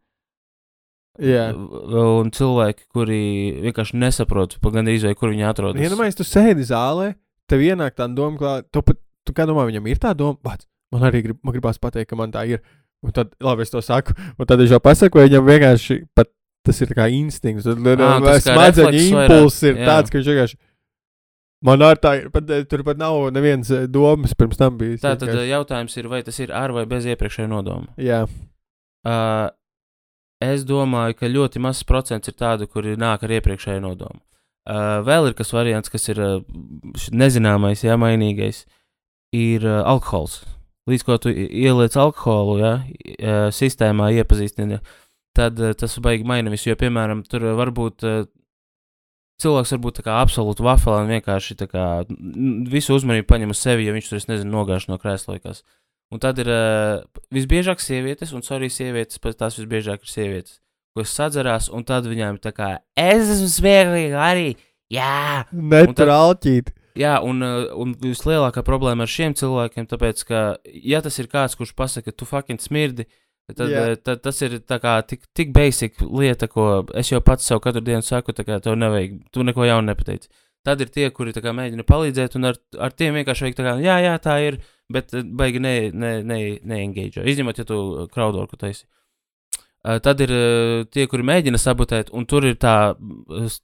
Jā. un cilvēki, kuri vienkārši nesaprot, pa gandrīz vai kur viņi atrodas. Iedomājieties, tu sēdi zālē, tev ienāk tā doma, ka tu, pat, tu kā domā, viņam ir tā doma, bet man arī grib, man gribās pateikt, ka man tā ir. Un tad, labi, es to saku, un tad es jau pasaku, vai viņam vienkārši pat tas ir kā instinkts. Tad Ā, tas kā smadzeņu impulss ir jā. tāds, ka viņš vienkārši. Man ar tā ir, pat, eh, tur pat nav nevienas eh, domas pirms tam bijis. Tā tad vienkārši. uh, jautājums ir, vai tas ir ar vai bez iepriekšēja nodoma. Jā, Uh, es domāju, ka ļoti mazs procents ir tādu, kuri nāk ar iepriekšēju nodomu. Uh, vēl ir kas variants, kas ir uh, nezināmais, jā, mainīgais, ir uh, alkohols. Līdz ko tu ieliec alkoholu, jā, uh, sistēmā iepazīstini, tad uh, tas baigi maina visu, jo, piemēram, tur var būt uh, cilvēks var būt tā kā absolūti vafelē un vienkārši kā visu uzmanību paņem uz sevi, ja viņš tur, es nezinu, nogāž no krēsla vai kas. Un tad ir uh, visbiežāk sievietes, un sorry, sievietes, pat tās visbiežāk ir sievietes, kas sadzerās, un tad viņām ir tā kā, es esmu smieklīga arī, jā, netur alķīt. jā, un, uh, un vislielākā problēma ar šiem cilvēkiem, tāpēc, ka, ja tas ir kāds, kurš pasaka, tu fucking smirdi, tad, yeah. tad tas ir tā kā tik, tik basic lieta, ko es jau pats sev katru dienu saku, tā kā tev nevajag, tu neko jaunu nepateici. Tad ir tie, kuri kā mēģina palīdzēt, un ar, ar tiem vienkārši vajag tā kā, jā, jā, tā ir, bet eh, baigi ne, ne, ne, neengage. Izņemot, ja tu kraudorku taisi. Uh, tad ir uh, tie, kuri mēģina sabotēt, un tur ir tā,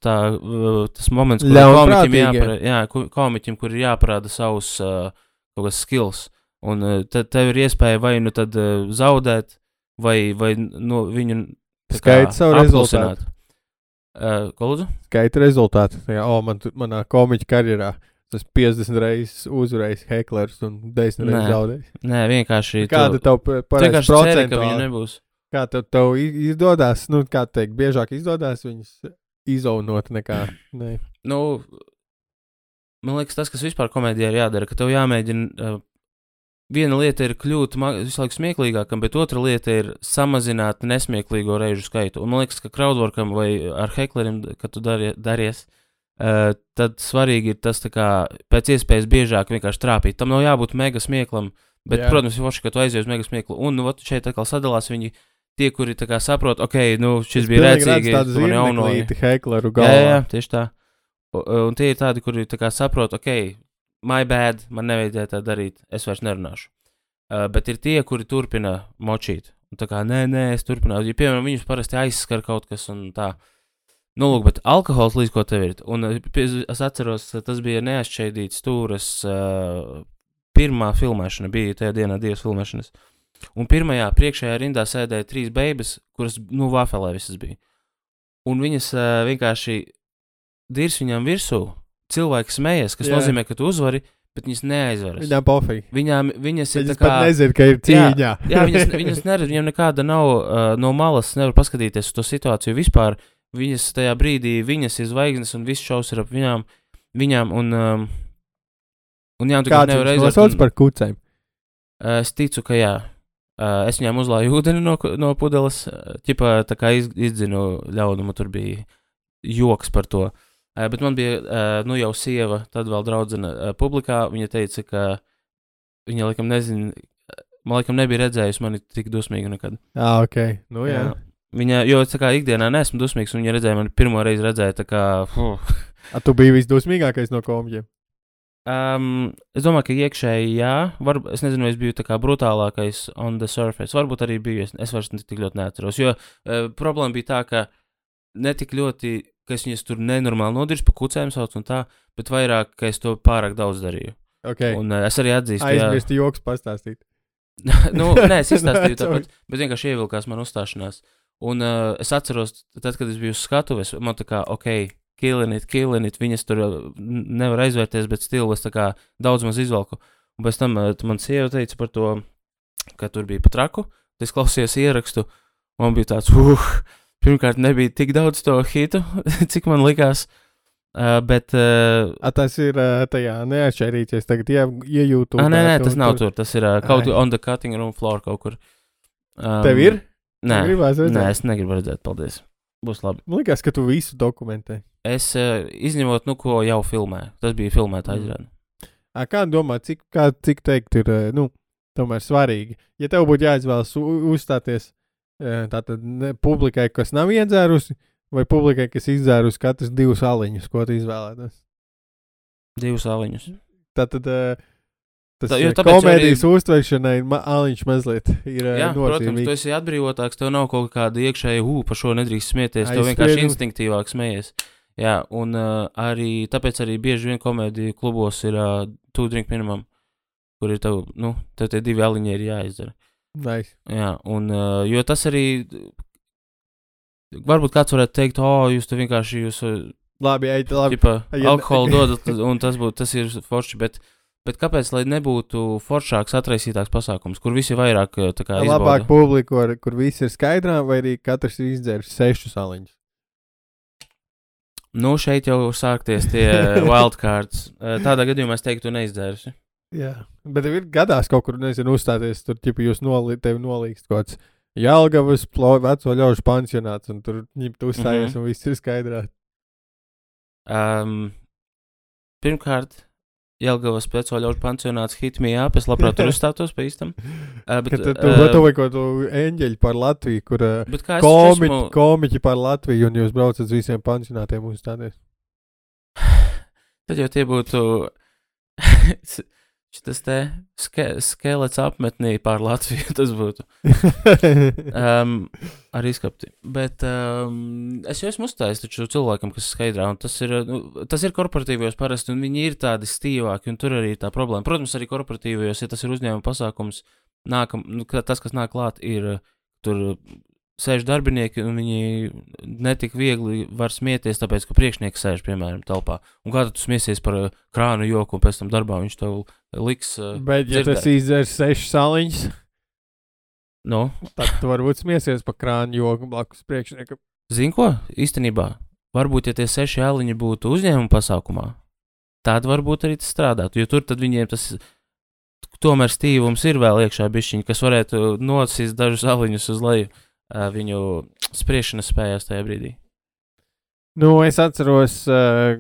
tā, uh, tas moments, kur komiķim, jāparāda, jā, komiķim, kur ir jāparāda savus uh, kaut kāds skills. Un uh, tad tev ir iespēja vai nu tad uh, zaudēt, vai, vai no viņu Skaidri savu apklusināt. Uh, ko lūdzu? Skaita rezultāti. Jā, o, man, manā komiķa karjerā tas 50 reizes uzvarējis Heklers un 10 Nē. reizes zaudējis. Nē, vienkārši. Kāda tu- tev vienkārši ceri, ka procentuāli? nebūs. Kā tev, tev izdodas, nu, kā teikt, biežāk izdodas viņus izaunot nekā. Ne. Nu, man liekas, tas, kas vispār komēdijā ir jādara, ka tev jāmēģina. Uh, viena lieta ir kļūt visu laiku smieklīgākam, bet otra lieta ir samazināt nesmieklīgo reižu skaitu. Un man liekas, ka crowdworkam vai ar hekleriem, kad tu dari, daries, tad svarīgi ir tas, kā pēc iespējas biežāk vienkārši trāpīt. Tam nav jābūt mega smieklam, bet, Jā. Protams, ir forši, ka tu aizies uz mega smieklu. Un, nu, šeit atkal sadalās viņi. Tie, kuri saprot, ok, nu, šis bija rēcīgi, tādu tu man jaunoji. zīmeklīti Hekleru Jā, galvā. jā, jā, tieši tā. U- Un tie ir tādi, kuri tā saprot, ok, my bad, man nevajadzēja tā darīt, es vairs nerunāšu. Uh, bet ir tie, kuri turpina močīt. Un tā kā, nē, nē, es turpināšu. Ja, piemēram, viņus parasti aizskar kaut kas un tā. Nu, lūk, bet alkohols līdz ko tev ir. Un uh, pie- es atceros, uh, tas bija neatšķaidīts stūras uh, pirmā filmēšana, bija tajā dienā divas filmēšanas. Un pirmajā priekšējā rindā sēdēja trīs beigas, kuras, nu, vafelē visas bija. Un viņas uh, vienkārši dirs viņām virsū. Cilvēki smējas, kas Jā. nozīmē, ka tu uzvari, bet viņas neaizveras. Viņām pofīgi. Viņām, viņas ir Viņas kā. pat nezina, ka ir cīņā. Jā, viņas, viņas neredz, viņam nekāda nav uh, no malas, nevar paskatīties uz to situāciju vispār. Viņas tajā brīdī, viņas ir zvaigznes un viss šaus ir ap viņām. viņām un, um, un jā, tu Kāds nevar viņus aiziet. nosauc un- par kucēm? Uh, Es ticu, ka jā. Uh, Es viņām uzlāju ūdeni no, no pudeles, ķipā tā kā iz, izdzinu ļaunumu, tur bija joks par to. Uh, bet man bija, uh, nu jau sieva, tad vēl draudzene uh, publikā, viņa teica, ka viņa laikam nezina, man laikam nebija redzējusi mani tik dusmīgu nekad. Jā, ok. Nu, jā. jā. Viņa, jo es kā ikdienā neesmu dusmīgs, un viņa redzēja mani pirmo reizi redzēja, tā kā, *laughs* A, tu biji visdusmīgākais no komiķiem. Um, es domāju, ka iekšēji jā, varbūt es nezinu, vai es biju tā kā brutālākais on the surface. Varbūt arī biju, es, es vairs ne tik ļoti neatceros. Jo uh, problēma bija tā, ka ne tik ļoti, ka es viņas tur nenormāli nodirzu, pa kucēm sauc un tā, bet vairāk, ka es to pārāk daudz darīju. Okay. Un uh, es arī atzīstu, ka. Aizmirst joks pastāstīt. *laughs* nu, nē, es *laughs* izstāstīju tāpat, bet vienkārši ievilkās man uzstāšanās. Un uh, es atceros, tad, kad es biju uz skatuves, man tā kā, ok, killing it, viņas tur n- nevar aizvērties, bet stilu es tā kā daudz maz izvelku. Un pēc tam uh, man sieva teica par to, ka tur bija pa traku, es klausījos ierakstu, man bija tāds, uh, pirmkārt nebija tik daudz to hitu, *laughs* cik man likās, uh, bet, uh, A, tas ir uh, tajā neatšķirīties. Tagad ie, iejūtu. ah, nē, nē, tas nav tur, tas ir uh, kaut kur on the cutting room floor kaut kur. Um, Tev ir? Nē, nē, es negribu redzēt, paldies. Būs labi. Man liekas, ka tu visu dokumentē. Es uh, izņemot, nu, ko jau filmēju. Tas bija filmēta Mm. aizrāde. A, kā domā, cik, kā, cik teikt, ir eh, nu, tomēr svarīgi? Ja tev būtu jāizvēlas uzstāties eh, tātad ne, publikai, kas nav iedzērusi, vai publikai, kas izdzērusi katrs divus aliņus, ko tu izvēlētos? Divus aliņus. Tātad eh, tas Tā- jo eh, komēdijas uztveršanai ma aliņš mazliet ir eh, Jā, protams, tu nozīmīgs. esi atbrīvotāks, tev nav kaut kāda iekšēja, hu, par šo nedrīkst smieties. Tev vienkārši instinktīvāk smējies. Jā, un uh, arī tāpēc arī bieži vien komēdiju klubos ir uh, two drink minimum, kur ir tev, nu, tev tie divi aliņi ir jāizdara. Nice. Jā, un uh, jo tas arī. Varbūt kāds varētu teikt, o, oh, jūs te vienkārši jūs, uh, Labi, ej, labi. ģipa, Ja- alkoholu *laughs* dodat, un tas, būtu, tas ir forši. Bet, bet kāpēc, lai nebūtu foršāks, atraisītāks pasākums, kur visi vairāk uh, tā kā Labāk izbauda? publiku, kur, kur viss ir skaidrā, vai arī katrs ir izdzēris sešus aliņus. Nu, šeit jau sākties tie *laughs* wildcards. Uh, Tādā gadījumā es teiktu, neizdzērsi. Jā, bet tev ir gadās kaut kur, nezinu, uzstāties. Tur jau jūs nolī, tevi nolīgst kaut kāds Jālgavas veco ļaužu pansionāts, un tur ņemt uzstājies, Mhm. un viss ir skaidrā. Um, pirmkārt, Jelgavas pēco ļaužu pansionāts hit me up. Es labprāt tur *laughs* uzstātos pa īstam. Uh, bet, tu, uh, tu vai kaut ko eņģeļu par Latviju, kur uh, komiķi, esmu, komiķi par Latviju, un jūs braucat uz visiem pansionātiem uzstāties. tad jau tie būtu *laughs* *laughs* šis te ske, skelets apmetnī pār Latviju. *laughs* Tas būtu. Um, ar izkapti. Bet um, es jau esmu uzstājis taču cilvēkam, kas skaidrā, un tas ir, nu, tas ir korporatīvos parasti, un viņi ir tādi stīvāki, un tur arī tā problēma. Protams, arī korporatīvos, ja tas ir uzņēmuma pasākums, nākam, nu, tas, kas nāk klāt, ir tur sēž darbinieki, un viņi netik viegli var smieties, tāpēc, ka priekšnieks sēž, piemēram, telpā. Un kā tu smiesies par uh, krānu joku, un pēc tam darbā viņš tev liks. Uh, Bet, ja dzirdēt. tas izdzer sešas saliņas, nu, tad tu varbūt smiesies par krānu joku blakus priekšniekam. Zini, ko īstenībā? Varbūt, ja tie seši ēliņi būtu uzņēmuma pasākumā, tad varbūt arī tas strādātu. Jo tur tad viņiem tas tomēr stīvums ir vēl iekšā bišķiņi, kas varētu nosist dažus āliņus uz leju viņu spriešanas spējās tajā brīdī. Nu, es atceros uh,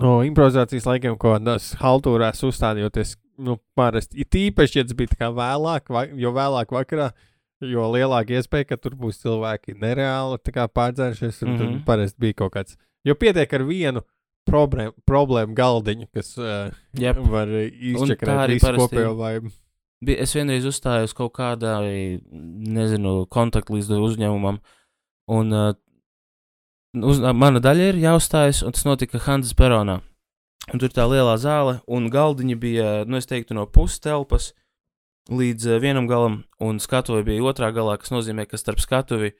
no improvizācijas laikiem, ko tas haltūrās uzstādījoties. Nu, parasti, it īpaši, ja tas bija vēlāk, va, jo vēlāk vakarā, jo lielāka iespēja, ka tur būs cilvēki nereāli. Un mm -hmm. Mhm. tur parasti bija kaut kāds. Jo pietiek ar vienu problēmu, problēmu galdiņu, kas uh, Jep. var izčakarēt visu kopējo vaibu. Bija- Es vienreiz uzstājos kaut kādā, nezinu, kontaktlīdz uzņēmumam, un uh, uz, mana daļa ir jāuzstājas, un tas notika Hanzas peronā. Un tur tā lielā zāle, un galdiņi bija, nu, es teiktu, no puses telpas līdz uh, vienam galam, un skatuve bija otrā galā, kas nozīmē, ka starp skatuvi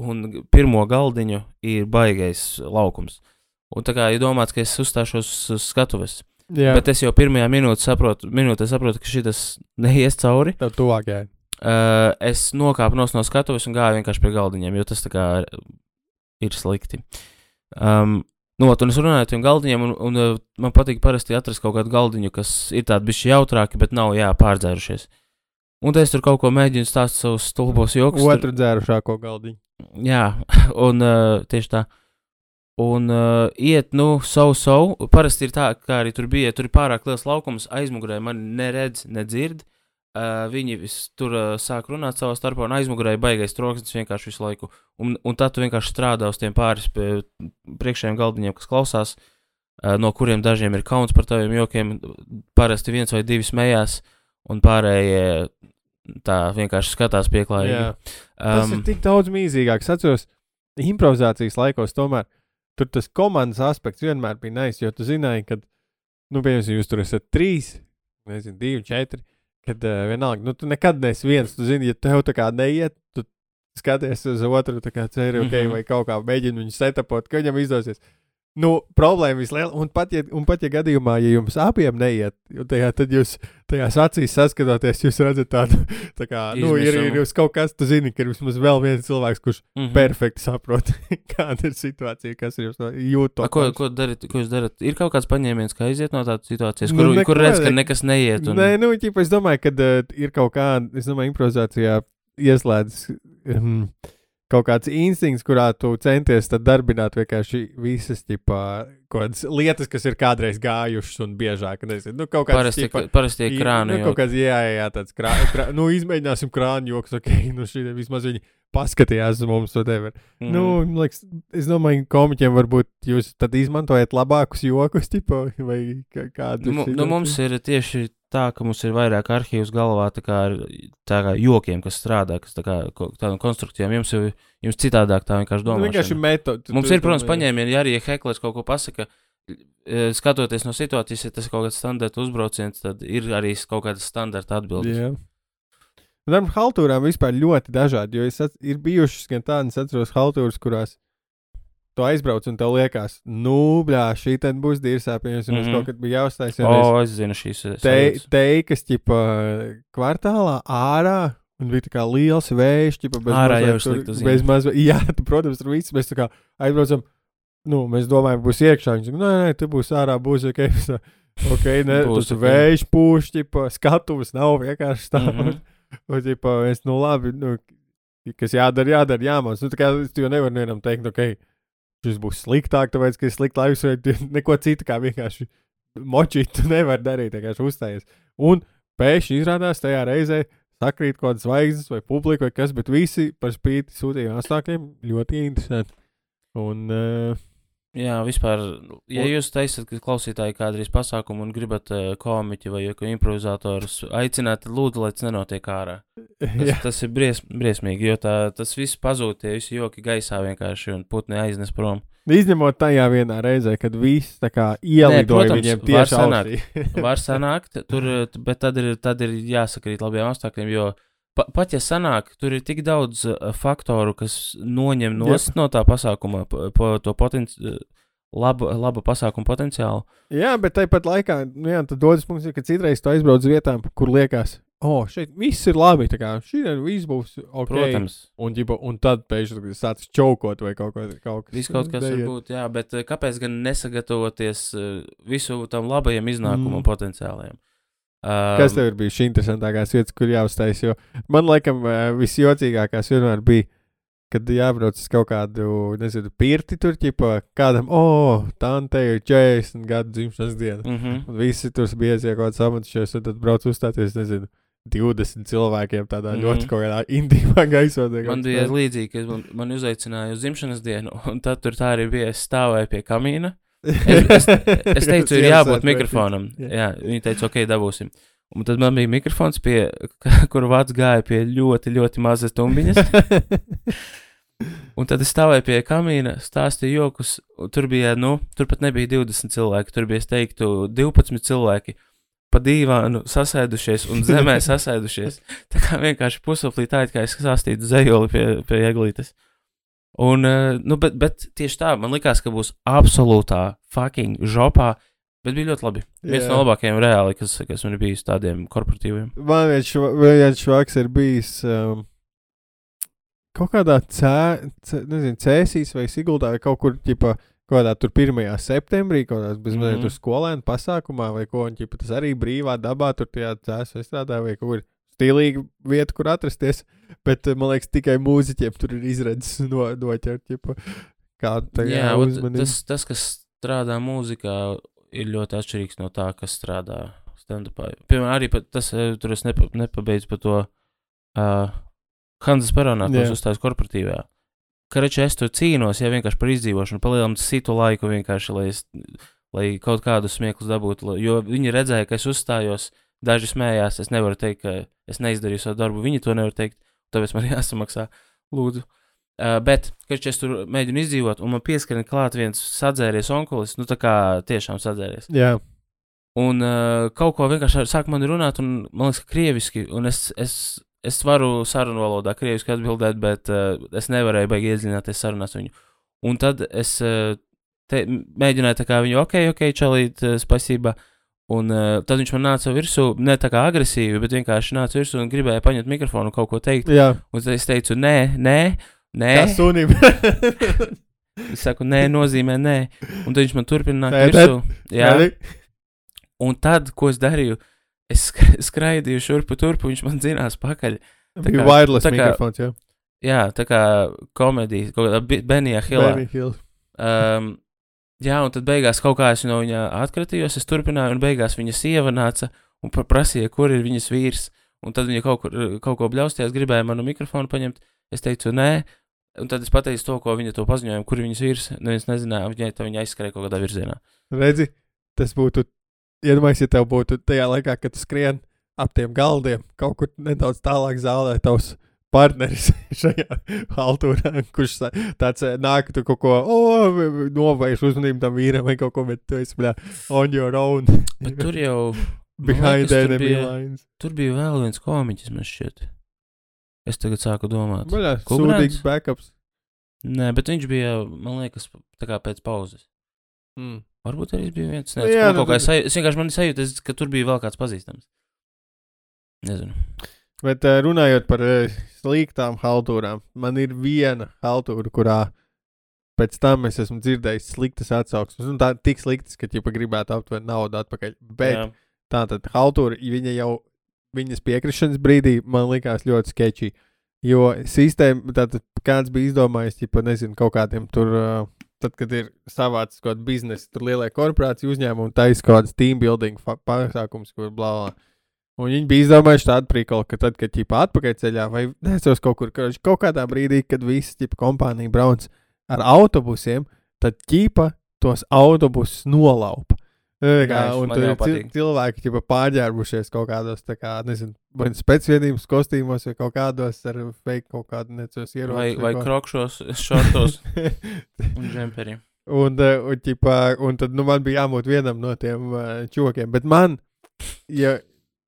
un pirmo galdiņu ir baigais laukums. Un tā kā ir domāts, ka es uzstāšos uz skatuves. Jā, Bet es jau pirmajā minūtē saprotu, minūtē saprotu ka šis neies cauri. tev tuvāk jā. Uh, es nokāpu nos no skatuves un gāju vienkārši pie galdiņiem, jo tas tā kā ir slikti. Um, nu, un es runāju ar tiem galdiņiem, un, un uh, man patīk parasti atrast kaut kādu galdiņu, kas ir tādi bišķi jautrāki, bet nav jā, pārdzērušies. Un es tur kaut ko mēģinu stāstīt savus stulbos joks. tur- Otru dzērušāko galdiņu. Jā, *laughs* un uh, tieši tā. Un uh, iet, nu, savu, savu. Parasti ir tā, kā arī tur bija. Tur ir pārāk liels laukums, aizmugurē man neredz, nedzird. Uh, viņi vis, tur uh, sāk runāt savā starpā, un aizmugurē ir baigais troksnis vienkārši visu laiku. Un, un tad tu vienkārši strādā uz tiem pāris priekšējiem galdiņiem, kas klausās, uh, no kuriem dažiem ir kauns par taviem jokiem. Parasti viens vai divi smējās, un pārējie tā vienkārši skatās pieklājīgi. Jā. Tas um, ir tik daudz mīzīgāk. Es atceros, improvizācijas laikos tomēr tur tas komandas aspekts vienmēr bija nais, jo tu zināji, ka, nu, piemēram, jūs tur esat trīs, nezinu, divi, četri. Kad uh, vienalga, nu, tu nekad neesi viens. Tu zini, ja tev tā kā neiet, tu skaties uz otru, tā kā ceri, ok, Mhm. vai kaut kā mēģini viņu setapot, ka viņam izdosies. Nu, problēma vislielākā. Un, pat, ja, un pat ja gadījumā, ja jums abiem neiet, tajā, tad jūs tajās acīs saskatoties, jūs redzat tādu, tā kā, nu, ir, ir jūs kaut kas, tu zini, ka ir vismaz vēl viens cilvēks, kurš Mhm. perfekti saprot, *laughs* kāda ir situācija, kas ir jūtas. A, ko, ko, darat, ko jūs darat? Ir kaut kāds paņēmiens, kā iziet no tādas situācijas, Nu, kur, neko, kur redz, ka ne- nekas neiet. Un... Nē, nu, ķipa, es domāju, ka uh, ir kaut kāda, es domāju, improvizācijā ieslēdzas um, kaut kāds instinkts, kurā tu centies tad darbināt vienkārši visas kādas lietas, kas ir kādreiz gājušas un biežāk. Nezinu, nu, kaut kāds, Parasti, ķipa, parasti tie I- krāni. Nu, kaut kāds, jā, jā, jā tāds krā, krā, nu, izmēģināsim krānu joks, ok, *laughs* nu, šī vismaz viņi paskatījās uz mums, whatever. Mm. Nu, liekas, es domāju, ka komiķiem varbūt jūs tad izmantojat labākus jokus, tipo, vai kā- kādu. Nu, nu, mums ir tieši tā, ka mums ir vairāk arhīvs galvā, kā, ar- tā kā jokiem, kas strādā, kas tā kā tādām konstrukcijām. Jums jau jums citādāk tā vienkārši Nu, domā. vienkārši metode. Mums ir, protams, paņēmieni, ja arī Heklers kaut ko pasaka. e, Skatoties no situācijas, ja tas ir kaut kāds standarta uzbrauciens, tad ir arī kaut kāda standarta atbilde. Un ar haltūrām vispār ļoti dažādi, jo es at, ir bijušas gan tādas, atceros, haltūras, kurās tu aizbrauc un tev liekas, nu, blā, šī tad būs un mm. -hmm. kaut kad bija jāuzstājas. O, oh, es zinu šīs te, teikas, ķipa, kvartālā ārā. Un bija tā kā liels vējš, jau tur- ziņa. Bez mazliet, *laughs* jā, tu, protams, tur viss mēs kā aizbraucam. Nu, mēs domājam, būs iekšā. Viņš saka, nē, nē, tu būsi ārā, būs ok. *laughs* Es tā, Ok, ne, Būs ok. vējš pūš, ķipa, skatuves nav vienkārši tā. Mm. -hmm. Un, ķipa, es, nu, labi, nu, kas jādara, jādara, jāmāc. Nu, tā kā tu jau nevari nevienam teikt, ok, šis būs sliktāk, tāpēc, ka ir slikti laiks, vai tu *laughs* neko citu kā vienkārši močīt, tu nevari darīt, vienkārši uzstājies. Un pēkšņi izrādās tajā reizē sakrīt kaut kādas zvaigznes vai publika vai kas, bet visi par spīti sūtījām apstākļiem ļoti interesanti. Un, uh, Jā, vispār, ja jūs taisat, ka klausītāji kādreiz pasākumu un gribat uh, komiķi vai joku improvizatorus aicināt, lūdzu, lai tas nenotiek ārā. Tas, jā, tas ir bries, briesmīgi, jo tā, tas viss pazūd, tie visi joki gaisā vienkārši un putni aiznes prom. izņemot tajā vienā reizē, kad viss tā kā ielidoja protams, viņiem tieši sanākt. ausī. Var sanākt, tur, bet tad ir, tad ir jāsakrīt labiem apstākļiem, jo pa, pat ja sanāk, tur ir tik daudz uh, faktoru, kas noņem nost no tā pasākuma pa, to potenciālu. Laba, laba pasākuma potenciālu. Jā, bet tāpat laikā, nu, jā, tad dodas punkts, ir, ka citreiz tu aizbrauc uz vietām, kur liekas, oh, šeit viss ir labi, tā kā šī viss būs ok. Protams, Un, ģipa, un tad pēkšņi sāc čaukot vai kaut, ko, kaut kas viss kaut kas var būt, jā, bet uh, kāpēc gan nesagatavoties visu tam labajam iznākumam Mm. mm. Uh, Kas tev ir bijis interesantākās vietas, kur jāuztais? Jo man laikam eh, visjocīgākās vienmēr bija, kad jābrauc uz kaut kādu, nezinu, pirti tur, ķipa, kādam, oh, tā te ir 40 gadu dzimšanas diena. Mm -hmm. Un visi tur bieži kaut kāds amatišķies, un tad brauc uzstāties, nezinu, 20 cilvēkiem tādā mm. -hmm. ļoti kaut kādā intīmā gaisotnē. Man bija līdzīgi, ka man, man uzaicināja uz dzimšanas dienu, un tad tur tā arī bija. Es stāvēju pie kamīna. Es, es, es *laughs* teicu, ir jābūt mikrofonam. Jā. Viņi teica, ok, dabūsim. Un tad man bija mikrofons, pie, *laughs* kur vārds gāja pie ļoti, ļoti mazas tumbiņas. *laughs* Un tad es stāvēju pie kamīna, stāstīju jokus. Tur bija, nu, tur pat nebija 20 cilvēki. Tur bija, es teiktu, 12 cilvēki. Pa dīvānu sasēdušies un zemē sasēdušies. Tā kā vienkārši pusoplī tā, it kā es stāstītu zejoli pie, pie eglītes. Un, eh, nu, bet, bet tieši tā, man likās, ka būs absolūtā fucking žopā. Bet bija ļoti labi. Viens Jā. no labākajiem reāli, kas, kas man ir bijis tādiem korporatīviem. Man viens šva- viens švaks ir bijis um, kaut kādā cē, cē, nezinu, cēsīs vai sigultā vai kaut kur, ķipa, kaut kādā tur 1. septembrī, kaut kādā bez mazliet Mhm. tur skolēnu pasākumā vai ko, ķipa, tas arī brīvā dabā tur tajā cēsā strādā vai kaut kur stilīga vieta, kur atrasties, bet eh, man liekas, tikai mūziķiem tur ir izredzes *laughs* no, noķert, kādu jā, ot, uzmanību. tas, tas, kas strādā mūzikā, ir ļoti atšķirīgs no tā, kas strādā stand-upā. Piemēram, arī tas, eh, tur es nepa, nepabeidzu par to uh, Hanzas Peronā, kurš uzstājas korporatīvajā. Karačā es tur cīnos, ja vienkārši par izdzīvošanu, palielināt citu laiku vienkārši, lai, es, lai kaut kādus smieklus dabūtu, jo viņi redzēja, ka es uzstājos, daži smējās, es nevaru teikt, ka es neizdarīju savu darbu, viņi to nevar teikt, tāpēc man *laughs* jāsamaksā, lūdzu. Uh, bet, kad es tur mēģinu izdzīvot, un man pieskarina klāt viens sadzēries onkulis, nu tā kā tiešām sadzēries. Jā, Un uh, kaut ko vienkārši sāk man runāt, un man liekas, ka krieviski, un es, es, es varu sarunu valodā krieviski atbildēt, bet uh, es nevarēju baigi iedziļināties sarunās ar viņu. Un tad es uh, te, mēģināju tā kā viņu, ok, ok, čalīt, uh, spasībā. Un uh, tad viņš man nāca virsū, ne tā kā agresīvi, bet vienkārši nāca virsū un gribēja paņemt mikrofonu un kaut ko teikt. jā. Un tad es teicu, nē, nē, nē. Kā sunim. *laughs* Es saku, nē, nozīmē nē. Un tad viņš man turpina nākt virsū. Jā, un tad, ko es darīju, es sk- skraidīju šurpu turpu, viņš man zinās pakaļ. Tā Bija wireless tā kā- mikrofons, jā. Jā, tā kā komēdija, kaut kādā Benijā Hillā. Benny Hill. Um, jā, un tad beigās kaut kā es no viņa atkritījos, es turpināju, un beigās viņa sieva nāca un prasīja, kur ir viņas vīrs. Un tad viņa kaut, kur, kaut ko bļaustījās, gribēja manu mikrofonu paņemt. Es teicu, nē, un tad es pateicu to, ko viņa to paziņoja, kur ir viņas vīrs. Neviens nezināja, viņai tā viņa aizskrēja kaut kādā virzienā. Redzi, tas būtu, iedomājies, ja tev būtu tajā laikā, kad tu skrien ap tiem galdiem, kaut kur nedaudz tālāk zālē, tavs partneris *laughs* šajā haltūrā, kurš tāds eh, nāk, tu kaut ko, oh, novērš uzmanību tam vīram vai kaut ko, bet tu esi, bļā, on your own. Bet tur jau *laughs* Behind liekas, enemy bija- lines. Tur bija vēl viens komiķis, man šķiet. Es tagad sāku domāt. Kukurēns? sūdīgs backups. Nē, bet viņš bija, man liekas, tā kā pēc pauzes. Mm. Varbūt arī bija viens. Nu, Nē, jā, jā, nu kaut kā es, sajū- es vienkārši man sajūtu, ka tur bija vēl kāds pazīstams. Nezinu. Bet uh, runājot par uh, sliktām haltūrām, man ir viena haltūra, kurā pēc tam es esmu dzirdējis sliktas atsauksmes. Un tā tik sliktas, ka ķipa gribētu aptuveni naudu atpakaļ. Bet Jā. tā tad haltūra, viņa jau viņas piekrišanas brīdī man likās ļoti sketčī. Jo sistēma, tātad kāds bija izdomājis, ja nezinu, kaut kādiem tur, uh, tad, kad ir savāds kaut kāds biznesa, tur lielie korporāciju uzņēmumi un taisa kaut kāds team building pasākums, kur blā. blā. Un viņi bija izdomājuši tādu prikolu, ka tad, kad ķipa atpakaļ ceļā vai nesos kaut kur, kaut, kādā brīdī, kad visi ķipa kompānija brauc ar autobusiem, tad ķipa tos autobusus nolaupa. Kā, un tur ir patīk. cilvēki, kas pārģērbušies kaut kādos, kā, nezinu, vai nu speciālības kostīmos, vai kaut kādos ar fake kaut kādu necos Vai, ieroču. vai krokšos, šortos *laughs* un džemperiem. un, un, ķipā, un tad, nu, man bija jābūt vienam no tiem uh, čokiem, bet man, ja,